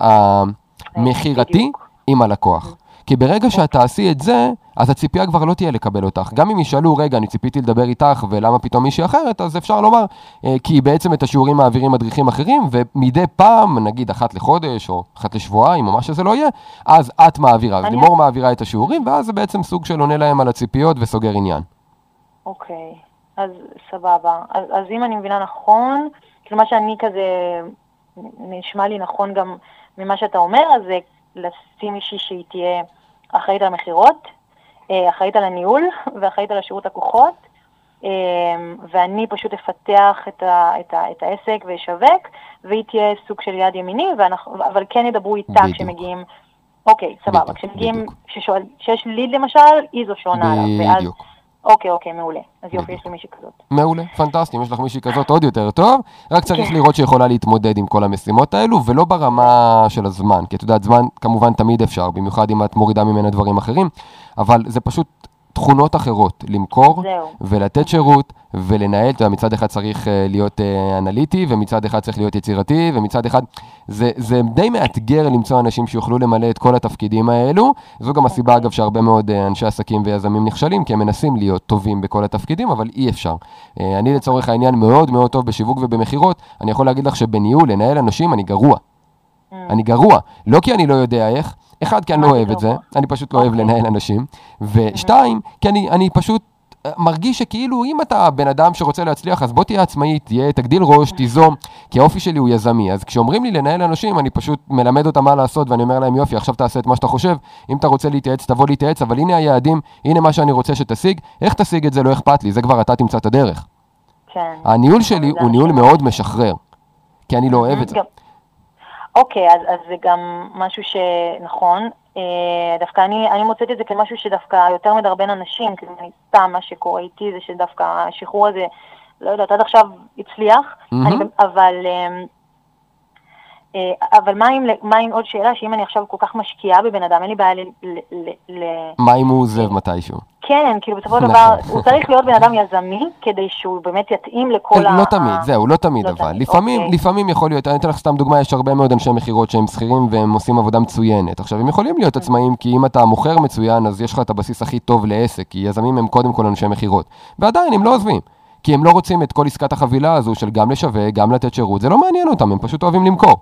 המכירתי. עם הלקוח. כי ברגע שאת תעשי את זה, אז הציפייה כבר לא תהיה לקבל אותך. גם אם ישאלו, רגע, אני ציפיתי לדבר איתך, ולמה פתאום מישהי אחרת, אז אפשר לומר, אה, כי בעצם את השיעורים מעבירים מדריכים אחרים, ומדי פעם, נגיד אחת לחודש, או אחת לשבועיים, או מה שזה לא יהיה, אז את מעבירה. אז אני- לימור מעבירה את השיעורים, ואז זה בעצם סוג של עונה להם על הציפיות וסוגר עניין. אוקיי, אז סבבה. אז, אז אם אני מבינה נכון, כאילו מה שאני כזה, נשמע לי נכון גם ממה שאתה אומר, אז זה לשים מישהי שהיא תהיה אחראית על המכירות, אה, אחראית על הניהול ואחראית על השירות לקוחות, אה, ואני פשוט אפתח את, ה, את, ה, את העסק ואשווק, והיא תהיה סוג של יד ימיני, ואנחנו, אבל כן ידברו איתה בדיוק. כשמגיעים. אוקיי, סבבה. כשמגיעים. כששואל, כשיש ליד למשל, היא זו שעונה עליו. ואז. אוקיי, אוקיי, מעולה. אז יופי, יש לי מישהי כזאת. מעולה, פנטסטי, אם יש לך מישהי כזאת עוד יותר טוב, רק צריך כן. לראות שיכולה להתמודד עם כל המשימות האלו, ולא ברמה של הזמן, כי את יודעת, זמן כמובן תמיד אפשר, במיוחד אם את מורידה ממנה דברים אחרים, אבל זה פשוט תכונות אחרות, למכור. ולתת שירות ולנהל, אתה יודע, מצד אחד צריך אה, להיות אה, אנליטי, ומצד אחד צריך להיות יצירתי, ומצד אחד, זה, זה די מאתגר למצוא אנשים שיוכלו למלא את כל התפקידים האלו, זו גם הסיבה אגב שהרבה מאוד אה, אנשי עסקים ויזמים נכשלים, כי הם מנסים להיות טובים בכל התפקידים, אבל אי אפשר. אני לצורך העניין מאוד מאוד טוב בשיווק ובמכירות, אני יכול להגיד לך שבניהול, לנהל אנשים, אני גרוע. אני גרוע, לא כי אני לא יודע איך, אחד, כי אני לא אוהב את זה? אני פשוט לא אוהב אוקיי. לנהל אנשים, ושתיים, כי אני, אני פשוט מרגיש שכאילו אם אתה בן אדם שרוצה להצליח, אז בוא תהיה עצמאי, תהיה, תגדיל ראש, תיזום, כי האופי שלי הוא יזמי, אז כשאומרים לי לנהל אנשים, אני פשוט מלמד אותם מה לעשות, ואני אומר להם, יופי, עכשיו תעשה את מה שאתה חושב, אם אתה רוצה להתייעץ, תבוא להתייעץ, אבל הנה היעדים, הנה מה שאני רוצה שתשיג, איך תשיג את זה, לא אכפת לי, זה כבר אתה תמצא את הדרך. כן. הניהול שלי הוא ניהול. מאוד משחרר, כי אני לא אוהב את זה. אוקיי, אז, אז זה גם משהו שנכון. אה, דווקא אני, אני מוצאת את זה כמשהו שדווקא יותר מדרבן אנשים, אני סתם, מה שקורה איתי זה שדווקא השחרור הזה, לא יודעת, עד עכשיו הצליח, מהמם. אני, אבל, אה, אבל מה עם, מה עם עוד שאלה, שאם אני עכשיו כל כך משקיעה בבן אדם, אין לי בעיה ל... ל, ל, מה אם הוא עוזב מתישהו? כן, כאילו בסופו של נכון. דבר, הוא צריך להיות בן אדם יזמי, כדי שהוא באמת יתאים לכל ה... לא תמיד, זהו, לא תמיד לא אבל. תמיד, לפעמים, אוקיי. לפעמים יכול להיות, אני אתן לך סתם דוגמה, יש הרבה מאוד אנשי מכירות שהם שכירים והם עושים עבודה מצוינת. עכשיו, הם יכולים להיות עצמאים, כי אם אתה מוכר מצוין, אז יש לך את הבסיס הכי טוב לעסק, כי יזמים הם קודם כל אנשי מכירות. ועדיין, הם לא עוזבים. כי הם לא רוצים את כל עסקת החבילה הזו של גם לשווק, גם לתת שירות, זה לא מעניין אותם, הם פשוט אוהבים למכור.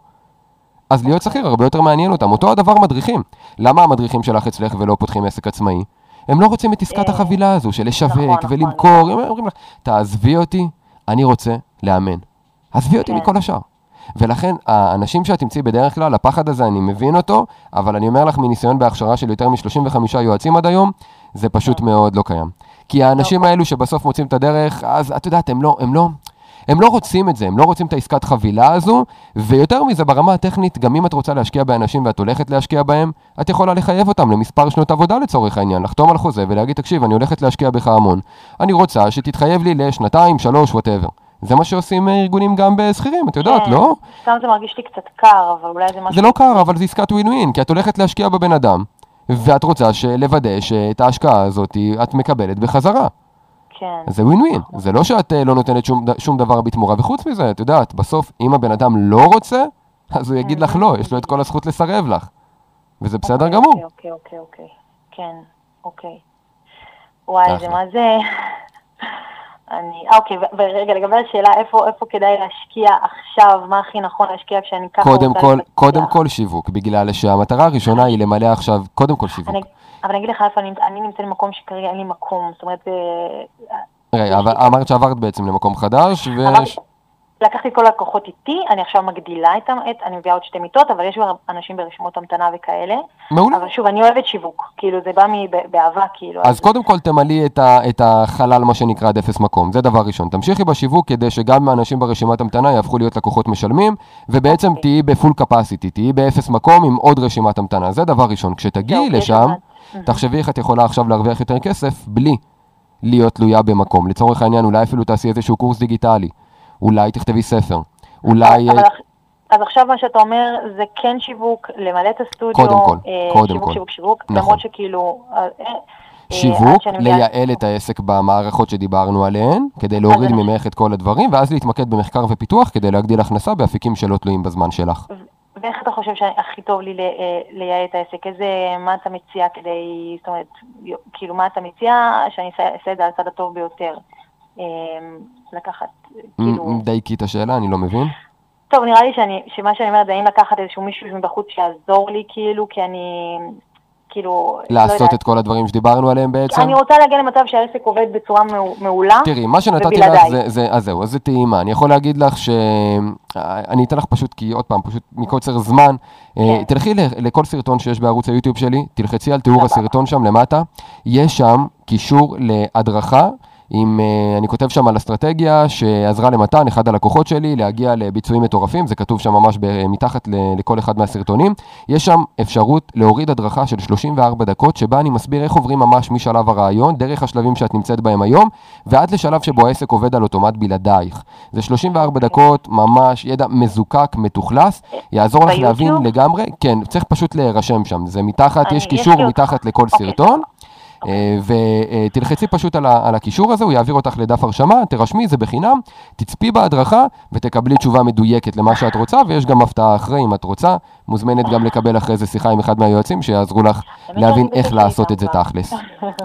אז להיות שכיר הרבה יותר מעניין אותם. אותו הדבר מדריכים. למה המדריכים שלך אצלך ולא פותחים עסק עצמאי? הם לא רוצים את עסקת אה, החבילה הזו של לשווק נכון, נכון. ולמכור. הם אומרים לך, תעזבי אותי, אני רוצה לאמן. עזבי אותי כן. מכל השאר. ולכן האנשים שאת תמצאי בדרך כלל, הפחד הזה, אני מבין אותו, אבל אני אומר לך מניסיון בהכשרה של יותר מ-35 יועצים עד היום, זה פשוט מאוד לא קיים. כי האנשים האלו שבסוף מוצאים את הדרך, אז את יודעת, הם לא, הם לא, הם לא רוצים את זה, הם לא רוצים את העסקת חבילה הזו, ויותר מזה, ברמה הטכנית, גם אם את רוצה להשקיע באנשים ואת הולכת להשקיע בהם, את יכולה לחייב אותם למספר שנות עבודה לצורך העניין, לחתום על חוזה ולהגיד, תקשיב, אני הולכת להשקיע בך המון, אני רוצה שתתחייב לי לשנתיים, שלוש, ווטאבר. זה מה שעושים אה, ארגונים גם בשכירים, את יודעת, כן, לא? סתם זה מרגיש לי קצת קר, אבל אולי זה משהו... זה לא קר, אבל זה עסקת ווין ווין, כי את הולכת להשקיע בבן אדם, ואת רוצה לוודא שאת ההשקעה הזאת את מקבלת בחזרה. כן. זה ווין ווין, זה לא שאת אה, לא נותנת שום, שום דבר בתמורה, וחוץ מזה, את יודעת, בסוף, אם הבן אדם לא רוצה, אז הוא יגיד לך לא, יש לו את כל הזכות לסרב לך. וזה בסדר אוקיי, גמור. אוקיי, אוקיי, אוקיי, אוקיי. כן, אוקיי. וואי, זה. מה זה... אני... אוקיי, ורגע, לגבי השאלה איפה, איפה כדאי להשקיע עכשיו, מה הכי נכון להשקיע כשאני ככה קודם רוצה כל, להתפתח. קודם כל שיווק, בגלל שהמטרה הראשונה היא למלא עכשיו, קודם כל שיווק. אני, אבל אני אגיד לך איפה אני, אני נמצאת במקום שכרגע אין לי מקום, זאת אומרת, אה, רגע, אבל אמרת שעברת בעצם למקום חדש, ו... לקחתי את כל הלקוחות איתי, אני עכשיו מגדילה את, את, אני מביאה עוד שתי מיטות, אבל יש כבר אנשים ברשימות המתנה וכאלה. מעולה. אבל שוב, אני אוהבת שיווק, כאילו זה בא מב- באהבה, כאילו. אז קודם כל תמלאי את, ה, את החלל, מה שנקרא, עד אפס מקום, זה דבר ראשון. תמשיכי בשיווק כדי שגם האנשים ברשימת המתנה יהפכו להיות לקוחות משלמים, ובעצם אוקיי. תהיי בפול קפסיטי, תהיי באפס מקום עם עוד רשימת המתנה, זה דבר ראשון. כשתגיעי לשם, אחד. תחשבי איך את יכולה עכשיו להרוויח יותר כסף בלי להיות תלויה במקום. לצורך העניין, אולי אפילו תעשי איזשהו קורס דיגיטלי, אולי תכתבי ספר, אולי... אבל, אח- אז עכשיו מה שאתה אומר זה כן שיווק, למלא את הסטודיו. קודם כל, אה, קודם שיווק, כל. שיווק, שיווק, נכון. למרות שכאילו... אה, אה, שיווק, שאני מגיעה- לייעל את העסק במערכות שדיברנו עליהן, כדי להוריד ממך את כל הדברים, ואז להתמקד במחקר ופיתוח כדי להגדיל הכנסה באפיקים שלא תלויים בזמן שלך. ואיך אתה חושב שהכי טוב לי אה, לייעל את העסק? איזה, מה אתה מציע כדי, זאת אומרת, כאילו מה אתה מציע שאני אעשה את זה על הצד הטוב ביותר? אה, לקחת, כאילו... דייקי את השאלה, אני לא מבין. טוב, נראה לי שאני, שמה שאני אומרת זה האם לקחת איזשהו מישהו מבחוץ שיעזור לי, כאילו, כי אני, כאילו, לא לעשות יודעת. את כל הדברים שדיברנו עליהם בעצם? אני רוצה להגיע למצב שהעסק עובד בצורה מעו- מעולה. תראי, מה שנתתי ובלעדיי. לך זה, זה, אז זהו, אז זה טעימה. אני יכול להגיד לך ש... אני אתן לך פשוט, כי עוד פעם, פשוט מקוצר זמן, אה, כן. תלכי לכל סרטון שיש בערוץ היוטיוב שלי, תלחצי על תיאור. הסרטון שם למטה, יש שם קישור להדרכה עם, אה, אני כותב שם על אסטרטגיה שעזרה למתן, אחד הלקוחות שלי, להגיע לביצועים מטורפים, זה כתוב שם ממש מתחת לכל אחד מהסרטונים. יש שם אפשרות להוריד הדרכה של 34 דקות, שבה אני מסביר איך עוברים ממש משלב הרעיון, דרך השלבים שאת נמצאת בהם היום, ועד לשלב שבו העסק עובד על אוטומט בלעדייך. זה 34 דקות, ממש ידע מזוקק, מתוכלס, יעזור לך להבין לגמרי, כן, צריך פשוט להירשם שם, זה מתחת, יש קישור מתחת לכל אוקיי. סרטון. אה, ותלחצי פשוט על, על הקישור הזה, הוא יעביר אותך לדף הרשמה, תרשמי, זה בחינם, תצפי בהדרכה ותקבלי תשובה מדויקת למה שאת רוצה, ויש גם הפתעה אחרי אם את רוצה, מוזמנת גם לקבל אחרי זה שיחה עם אחד מהיועצים שיעזרו לך להבין איך לעשות את זה תכלס.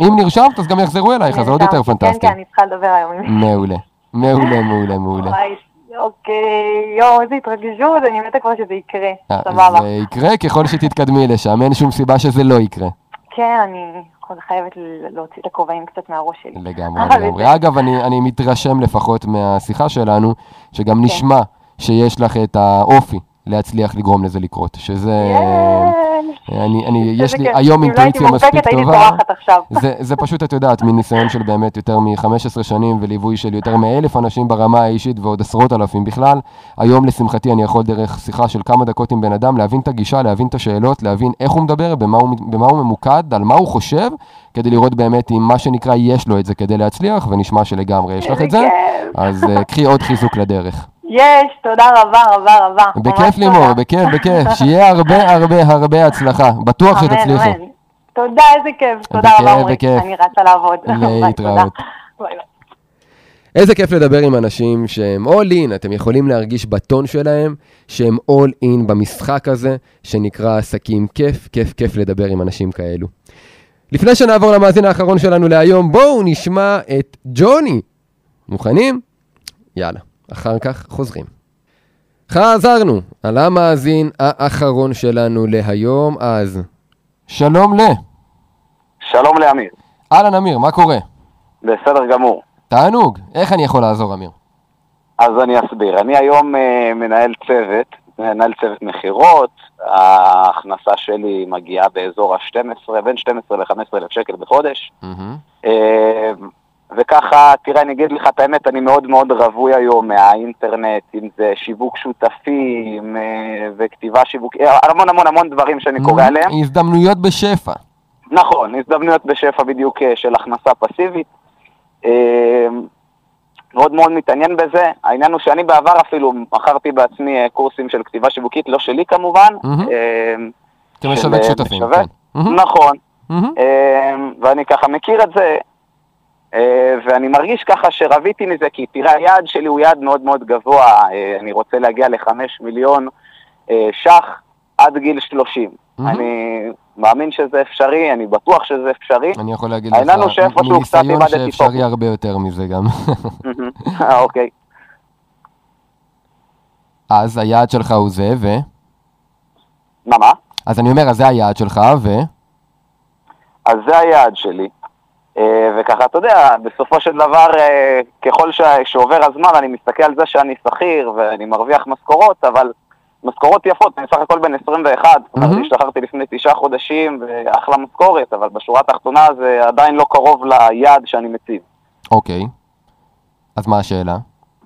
אם נרשמת, אז גם יחזרו אלייך, אז זה עוד יותר פנטסטי. כן, כן, אני צריכה לדבר היום. מעולה, מעולה, מעולה, מעולה. אוקיי, יואו, איזה התרגשות, אני מתה כבר שזה יקרה, אה, סבבה. זה יקרה ככל שתתקדמי לשם, אין שום סיבה שזה לא יקרה. כן, אני חייבת להוציא את הכובעים קצת מהראש שלי. לגמרי, לגמרי. אגב, אני, אני מתרשם לפחות מהשיחה שלנו, שגם כן. נשמע שיש לך את האופי להצליח לגרום לזה לקרות, שזה... אני, אני, יש לי היום אינטואיציה מספיק טובה. זה, זה פשוט, את יודעת, מניסיון של באמת יותר מ-15 שנים וליווי של יותר מאלף אנשים ברמה האישית ועוד עשרות אלפים בכלל. היום, לשמחתי, אני יכול דרך שיחה של כמה דקות עם בן אדם להבין את הגישה, להבין את השאלות, להבין איך הוא מדבר, במה הוא, במה הוא ממוקד, על מה הוא חושב, כדי לראות באמת אם מה שנקרא יש לו את זה כדי להצליח, ונשמע שלגמרי יש לך את זה. אז uh, קחי עוד חיזוק לדרך. יש, תודה רבה רבה רבה. בכיף לימור, בכיף, בכיף. שיהיה הרבה הרבה הרבה הצלחה. בטוח שתצליחו. תודה, איזה כיף. תודה רבה, עמרי. אני רצה לעבוד. להתראות. איזה כיף לדבר עם אנשים שהם all in, אתם יכולים להרגיש בטון שלהם שהם all in במשחק הזה שנקרא עסקים כיף, כיף, כיף לדבר עם אנשים כאלו. לפני שנעבור למאזין האחרון שלנו להיום, בואו נשמע את ג'וני. מוכנים? יאללה. אחר כך חוזרים. חזרנו על המאזין האחרון שלנו להיום, אז שלום ל... שלום לאמיר. אהלן אמיר, מה קורה? בסדר גמור. תענוג, איך אני יכול לעזור אמיר? אז אני אסביר. אני היום uh, מנהל צוות, מנהל צוות מכירות, ההכנסה שלי מגיעה באזור ה-12, בין 12 ל-15 אלף שקל בחודש. Mm-hmm. Uh, וככה, תראה, אני אגיד לך את האמת, אני מאוד מאוד רווי היום מהאינטרנט, אם זה שיווק שותפים אה, וכתיבה שיווקית, אה, המון המון המון דברים שאני קורא mm, עליהם. הזדמנויות בשפע. נכון, הזדמנויות בשפע בדיוק אה, של הכנסה פסיבית. מאוד מאוד מתעניין בזה. העניין הוא שאני בעבר אפילו מכרתי בעצמי קורסים של כתיבה שיווקית, לא שלי כמובן. כמשווק שותפים, כן. נכון. ואני ככה מכיר את זה. אה, ואני מרגיש ככה שרביתי מזה, כי תראה, היעד שלי הוא יעד מאוד מאוד גבוה, אה, אני רוצה להגיע לחמש מיליון אה, ש"ח עד גיל שלושים. אני מאמין שזה אפשרי, אני בטוח שזה אפשרי. אני יכול להגיד לך, מניסיון שאפשרי הרבה יותר מזה גם. אוקיי. אז היעד שלך הוא זה, ו? מה, מה? אז אני אומר, אז זה היעד שלך, ו? אז זה היעד שלי. אה, וככה, אתה יודע, בסופו של דבר, אה, ככל שעובר הזמן, אני מסתכל על זה שאני שכיר ואני מרוויח משכורות, אבל משכורות יפות, אני סך הכל בן 21, זאת אומרת, השתחררתי לפני תשעה חודשים ואחלה משכורת, אבל בשורה התחתונה זה עדיין לא קרוב ליעד שאני מציב. אוקיי, אז מה השאלה?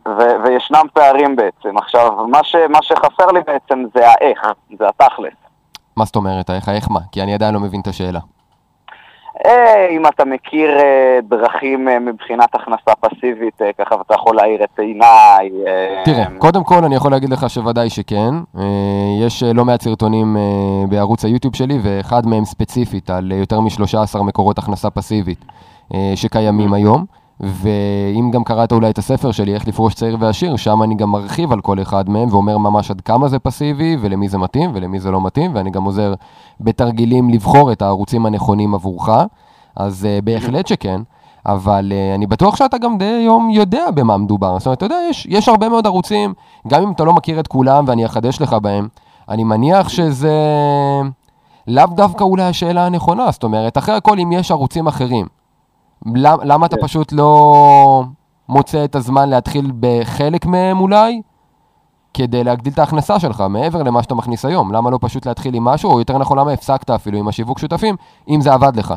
ו- וישנם פערים בעצם. עכשיו, מה, ש- מה שחסר לי בעצם זה האיך, זה התכלס. מה זאת אומרת, האיך, האיך מה? כי אני עדיין לא מבין את השאלה. אה, אם אתה מכיר אה, דרכים אה, מבחינת הכנסה פסיבית, ככה אתה יכול להעיר את עיניי. תראה, קודם כל אני יכול להגיד לך שוודאי שכן. יש לא מעט סרטונים בערוץ היוטיוב שלי, ואחד מהם ספציפית על יותר מ-13 מקורות הכנסה פסיבית שקיימים היום. ואם גם קראת אולי את הספר שלי, איך לפרוש צעיר ועשיר, שם אני גם מרחיב על כל אחד מהם ואומר ממש עד כמה זה פסיבי ולמי זה מתאים ולמי זה לא מתאים, ואני גם עוזר בתרגילים לבחור את הערוצים הנכונים עבורך, אז uh, בהחלט שכן. אבל uh, אני בטוח שאתה גם די היום יודע במה מדובר. זאת אומרת, אתה יודע, יש, יש הרבה מאוד ערוצים, גם אם אתה לא מכיר את כולם ואני אחדש לך בהם, אני מניח שזה לאו דווקא אולי השאלה הנכונה. זאת אומרת, אחרי הכל, אם יש ערוצים אחרים, למה, למה אתה כן. פשוט לא מוצא את הזמן להתחיל בחלק מהם אולי, כדי להגדיל את ההכנסה שלך מעבר למה שאתה מכניס היום? למה לא פשוט להתחיל עם משהו, או יותר נכון, למה הפסקת אפילו עם השיווק שותפים, אם זה עבד לך?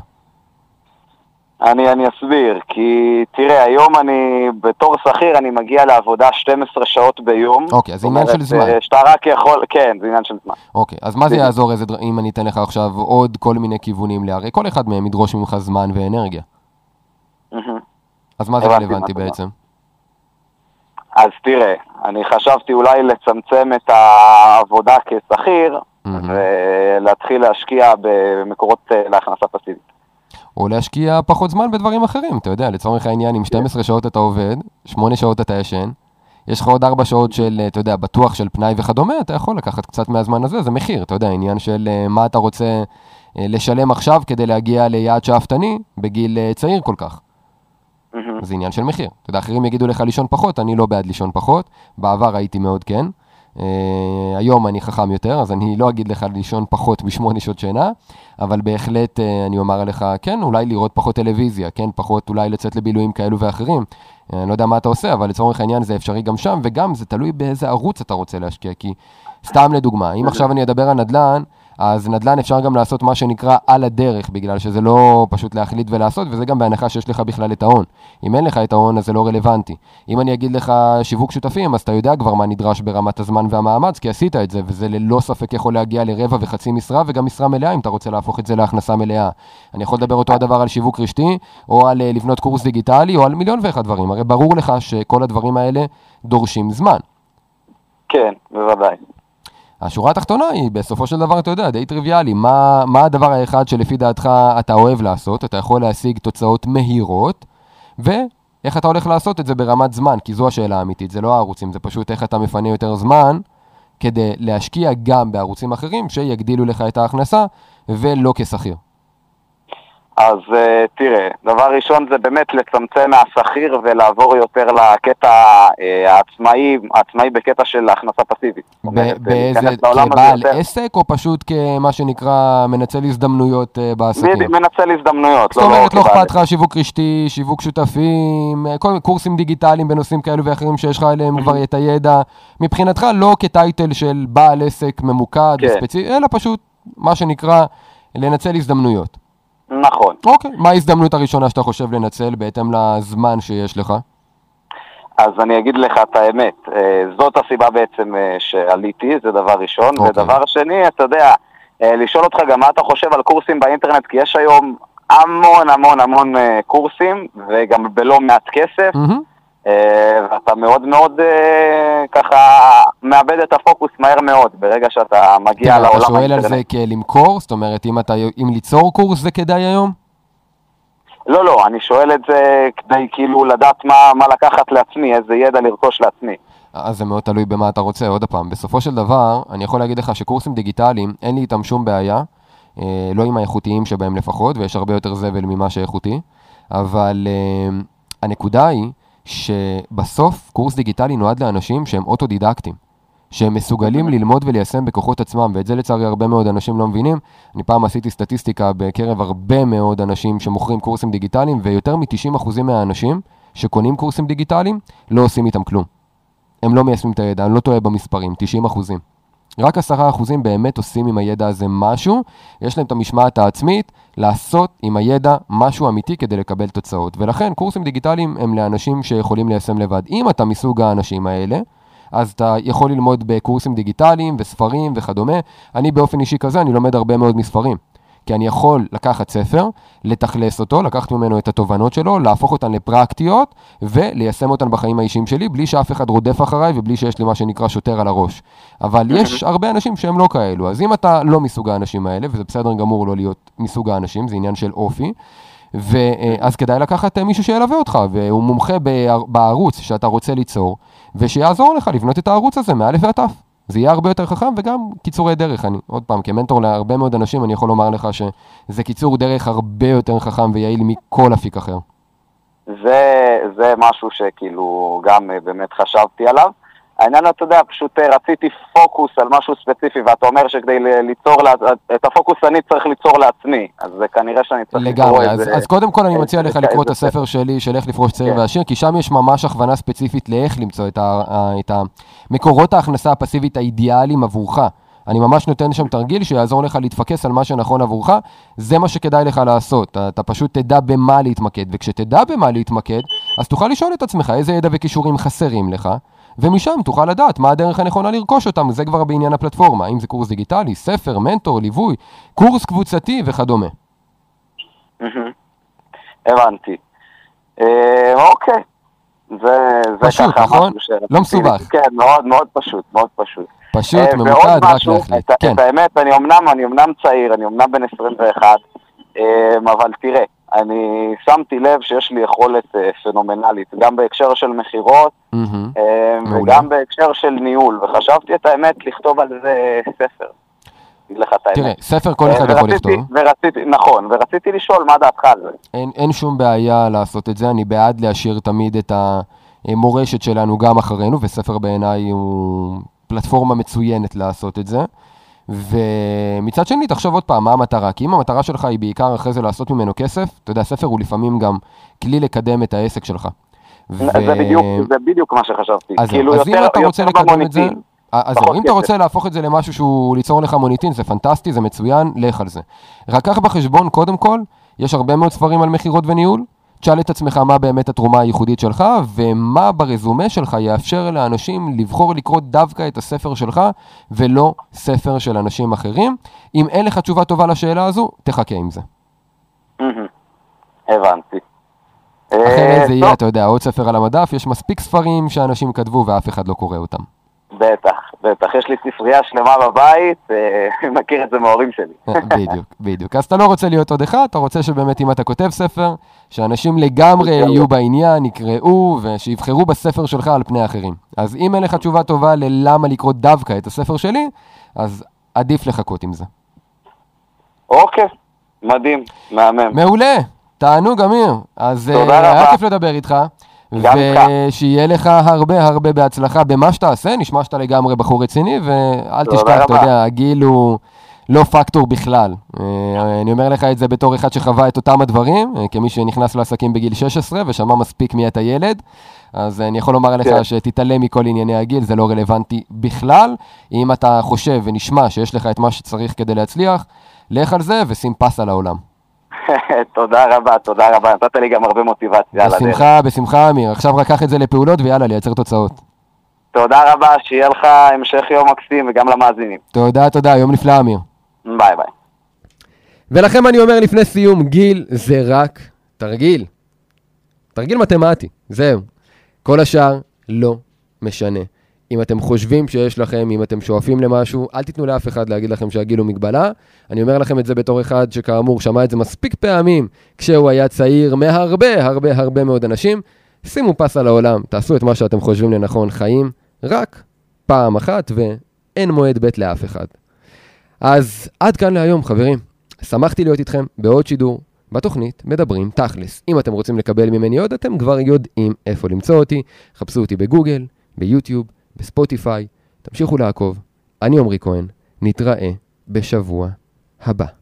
אני, אני אסביר, כי תראה, היום אני, בתור שכיר, אני מגיע לעבודה 12 שעות ביום. אוקיי, אז זה עניין של זמן. אה, שאתה רק יכול, כן, זה עניין של זמן. אוקיי, אז מה זה יעזור איזה, אם אני אתן לך עכשיו עוד כל מיני כיוונים להרי? כל אחד מהם ידרוש ממך זמן ואנרגיה. אז מה זה רלוונטי בעצם? אז תראה, אני חשבתי אולי לצמצם את העבודה כשכיר, ולהתחיל להשקיע במקורות אה, להכנסה פסיבית. או להשקיע פחות זמן בדברים אחרים, אתה יודע, לצורך העניין, אם 12 שעות אתה עובד, 8 שעות אתה ישן, יש לך עוד 4 שעות של, אתה יודע, בטוח של פנאי וכדומה, אתה יכול לקחת קצת מהזמן הזה, זה מחיר, אתה יודע, עניין של אה, מה אתה רוצה אה, לשלם עכשיו כדי להגיע ליעד שאפתני בגיל אה, צעיר כל כך. זה עניין של מחיר. אתה יודע, אחרים יגידו לך לישון פחות, אני לא בעד לישון פחות, בעבר הייתי מאוד כן. Uh, היום אני חכם יותר, אז אני לא אגיד לך לישון פחות משמונה שעות שינה, אבל בהחלט uh, אני אומר לך, כן, אולי לראות פחות טלוויזיה, כן, פחות אולי לצאת לבילויים כאלו ואחרים. Uh, אני לא יודע מה אתה עושה, אבל לצורך העניין זה אפשרי גם שם, וגם זה תלוי באיזה ערוץ אתה רוצה להשקיע, כי סתם לדוגמה, אם עכשיו אני אדבר על נדל"ן, אז נדל"ן אפשר גם לעשות מה שנקרא על הדרך, בגלל שזה לא פשוט להחליט ולעשות, וזה גם בהנחה שיש לך בכלל את ההון. אם אין לך את ההון, אז זה לא רלוונטי. אם אני אגיד לך שיווק שותפים, אז אתה יודע כבר מה נדרש ברמת הזמן והמאמץ, כי עשית את זה, וזה ללא ספק יכול להגיע לרבע וחצי משרה, וגם משרה מלאה, אם אתה רוצה להפוך את זה להכנסה מלאה. אני יכול לדבר אותו הדבר על שיווק רשתי, או על אה, לבנות קורס דיגיטלי, או על מיליון ואחד דברים. הרי ברור לך שכל הדברים האלה דורשים זמן. כן, בוודאי. השורה התחתונה היא, בסופו של דבר, אתה יודע, די טריוויאלי. מה, מה הדבר האחד שלפי דעתך אתה אוהב לעשות? אתה יכול להשיג תוצאות מהירות, ואיך אתה הולך לעשות את זה ברמת זמן, כי זו השאלה האמיתית, זה לא הערוצים, זה פשוט איך אתה מפנה יותר זמן כדי להשקיע גם בערוצים אחרים שיגדילו לך את ההכנסה, ולא כשכיר. אז uh, תראה, דבר ראשון זה באמת לצמצם מהשכיר ולעבור יותר לקטע uh, העצמאי, העצמאי בקטע של הכנסה פסיבית. באיזה, כבעל. עסק או פשוט כמה שנקרא מנצל הזדמנויות בעסקים? מנצל הזדמנויות. זאת לא אומרת, לא אכפת לך שיווק רשתי, שיווק שותפים, כל מיני קורסים דיגיטליים בנושאים כאלו ואחרים שיש לך עליהם כבר את הידע. מבחינתך לא כטייטל של בעל עסק ממוקד כן. אלא פשוט מה שנקרא לנצל הזדמנויות. נכון. אוקיי, מה ההזדמנות הראשונה שאתה חושב לנצל בהתאם לזמן שיש לך? אז אני אגיד לך את האמת, אה, זאת הסיבה בעצם אה, שעליתי, זה דבר ראשון. אוקיי. ודבר שני, אתה יודע, אה, לשאול אותך גם מה אתה חושב על קורסים באינטרנט, כי יש היום המון המון המון קורסים, וגם בלא מעט כסף. Mm-hmm. אה, ואתה מאוד מאוד אה, ככה מאבד את הפוקוס מהר מאוד ברגע שאתה מגיע לעולם האינטרנט. אתה שואל על זה כלמכור? זאת אומרת, אם, אתה, אם ליצור קורס זה כדאי היום? לא, לא, אני שואל את זה כדי כאילו לדעת מה, מה לקחת לעצמי, איזה ידע לרכוש לעצמי. אז זה מאוד תלוי במה אתה רוצה, עוד פעם. בסופו של דבר, אני יכול להגיד לך שקורסים דיגיטליים, אין לי איתם שום בעיה, אה, לא עם האיכותיים שבהם לפחות, ויש הרבה יותר זבל ממה שאיכותי, אבל אה, הנקודה היא שבסוף קורס דיגיטלי נועד לאנשים שהם אוטודידקטים, שהם מסוגלים ללמוד וליישם בכוחות עצמם, ואת זה לצערי הרבה מאוד אנשים לא מבינים. אני פעם עשיתי סטטיסטיקה בקרב הרבה מאוד אנשים שמוכרים קורסים דיגיטליים, ויותר מ-90% מהאנשים שקונים קורסים דיגיטליים לא עושים איתם כלום. הם לא מיישמים את הידע, אני לא טועה במספרים, 90%. רק עשרה אחוזים באמת עושים עם הידע הזה משהו, יש להם את המשמעת העצמית לעשות עם הידע משהו אמיתי כדי לקבל תוצאות. ולכן קורסים דיגיטליים הם לאנשים שיכולים ליישם לבד. אם אתה מסוג האנשים האלה, אז אתה יכול ללמוד בקורסים דיגיטליים וספרים וכדומה. אני באופן אישי כזה, אני לומד הרבה מאוד מספרים. כי אני יכול לקחת ספר, לתכלס אותו, לקחת ממנו את התובנות שלו, להפוך אותן לפרקטיות וליישם אותן בחיים האישיים שלי, בלי שאף אחד רודף אחריי ובלי שיש לי מה שנקרא שוטר על הראש. אבל יש הרבה אנשים שהם לא כאלו, אז אם אתה לא מסוג האנשים האלה, וזה בסדר גמור לא להיות מסוג האנשים, זה עניין של אופי, ואז כדאי לקחת מישהו שילווה אותך, והוא מומחה בערוץ שאתה רוצה ליצור, ושיעזור לך לבנות את הערוץ הזה מאלף ועד תף. זה יהיה הרבה יותר חכם וגם קיצורי דרך. אני, עוד פעם, כמנטור להרבה מאוד אנשים, אני יכול לומר לך שזה קיצור דרך הרבה יותר חכם ויעיל מכל אפיק אחר. זה, זה משהו שכאילו גם אה, באמת חשבתי עליו. העניין, אתה יודע, פשוט אה, רציתי פוקוס על משהו ספציפי, ואתה אומר שכדי ליצור, את הפוקוס אני צריך ליצור לעצמי, אז זה כנראה שאני צריך לגמרי, אז, אז קודם כל אני מציע לך לקרוא את הספר שלי, של איך לפרוש צעיר כן. ועשיר, כי שם יש ממש הכוונה ספציפית לאיך למצוא את, ה, את המקורות ההכנסה הפסיבית האידיאליים עבורך. אני ממש נותן שם תרגיל שיעזור לך להתפקס על מה שנכון עבורך, זה מה שכדאי לך לעשות, אתה, אתה פשוט תדע במה להתמקד, וכשתדע במה להתמקד, אז תוכל לשאול את עצמך איזה ידע וכישורים חסרים לך, ומשם תוכל לדעת מה הדרך הנכונה לרכוש אותם, זה כבר בעניין הפלטפורמה, אם זה קורס דיגיטלי, ספר, מנטור, ליווי, קורס קבוצתי וכדומה. הבנתי. אה, אוקיי. זה, זה פשוט, ככה נכון? משהו ש- לא מסובך. כן, מאוד מאוד פשוט, מאוד פשוט. פשוט, אה, ממוקד, רק להחליט. את, כן, את האמת, אני אמנם, אני אמנם צעיר, אני אמנם בן 21, אה, אבל תראה, אני שמתי לב שיש לי יכולת אה, פנומנלית, גם בהקשר של מכירות, מעולה. וגם בהקשר של ניהול, וחשבתי את האמת לכתוב על זה ספר. אגיד לך את האמת. תראה, ספר כל אה, אחד יכול לכתוב. ורציתי, נכון, ורציתי לשאול מה דעתך על זה. אין, אין שום בעיה לעשות את זה, אני בעד להשאיר תמיד את המורשת שלנו גם אחרינו, וספר בעיניי הוא פלטפורמה מצוינת לעשות את זה. ומצד שני, תחשוב עוד פעם, מה המטרה? כי אם המטרה שלך היא בעיקר אחרי זה לעשות ממנו כסף, אתה יודע, ספר הוא לפעמים גם כלי לקדם את העסק שלך. זה, בדיוק, זה בדיוק מה שחשבתי. אז, כאילו אז אם יותר- אתה רוצה לקדם את זה, במוניטין. אז זהו, אם אתה. רוצה להפוך את זה למשהו שהוא ליצור לך מוניטין, זה פנטסטי, זה מצוין, לך על זה. רק קח בחשבון, קודם כל, יש הרבה מאוד ספרים על מכירות וניהול, תשאל את עצמך מה באמת התרומה הייחודית שלך, ומה ברזומה שלך יאפשר לאנשים לבחור לקרוא דווקא את הספר שלך, ולא ספר של אנשים אחרים. אם אין לך תשובה טובה לשאלה הזו, תחכה עם זה. הבנתי. אחרת אה, זה יהיה, אתה יודע, עוד ספר על המדף, יש מספיק ספרים שאנשים כתבו ואף אחד לא קורא אותם. בטח, בטח. יש לי ספרייה שלמה בבית, אה, מכיר את זה מההורים שלי. בדיוק, בדיוק. אז אתה לא רוצה להיות עוד אחד, אתה רוצה שבאמת אם אתה כותב ספר, שאנשים לגמרי. יהיו בעניין, יקראו, ושיבחרו בספר שלך על פני אחרים. אז אם אין לך תשובה טובה ללמה לקרוא דווקא את הספר שלי, אז עדיף לחכות עם זה. אוקיי, מדהים, מהמם. מעולה, תענוג אמיר. אז אה. היה כיף לדבר איתך. ושיהיה לך הרבה הרבה בהצלחה במה שתעשה, נשמע שאתה לגמרי בחור רציני, ואל תשכח, אתה. יודע, הגיל הוא לא פקטור בכלל. אה, אני אומר לך את זה בתור אחד שחווה את אותם הדברים, אה, כמי שנכנס לעסקים בגיל 16 ושמע מספיק מי אתה ילד. אז אני יכול לומר לך כן. שתתעלם מכל ענייני הגיל, זה לא רלוונטי בכלל. אם אתה חושב ונשמע שיש לך את מה שצריך כדי להצליח, לך על זה ושים פס על העולם. תודה רבה, תודה רבה. נתת לי גם הרבה מוטיבציה על הדרך. בשמחה, בשמחה, אמיר. עכשיו רק קח את זה לפעולות ויאללה, לייצר תוצאות. תודה רבה, שיהיה לך המשך יום מקסים וגם למאזינים. תודה, תודה, יום נפלא, אמיר. ביי ביי. ולכם אני אומר לפני סיום, גיל זה רק תרגיל. תרגיל מתמטי, זהו. כל השאר לא משנה. אם אתם חושבים שיש לכם, אם אתם שואפים למשהו, אל תיתנו לאף אחד להגיד לכם שהגיל הוא מגבלה. אני אומר לכם את זה בתור אחד שכאמור שמע את זה מספיק פעמים כשהוא היה צעיר מהרבה הרבה הרבה מאוד אנשים. שימו פס על העולם, תעשו את מה שאתם חושבים לנכון, חיים רק פעם אחת ואין מועד ב' לאף אחד. אז עד כאן להיום, חברים. שמחתי להיות איתכם בעוד שידור בתוכנית מדברים תכלס. אם אתם רוצים לקבל ממני עוד, אתם כבר יודעים איפה למצוא אותי. חפשו אותי בגוגל, ביוטיוב, בספוטיפיי. תמשיכו לעקוב. אני עמרי כהן, נתראה בשבוע הבא.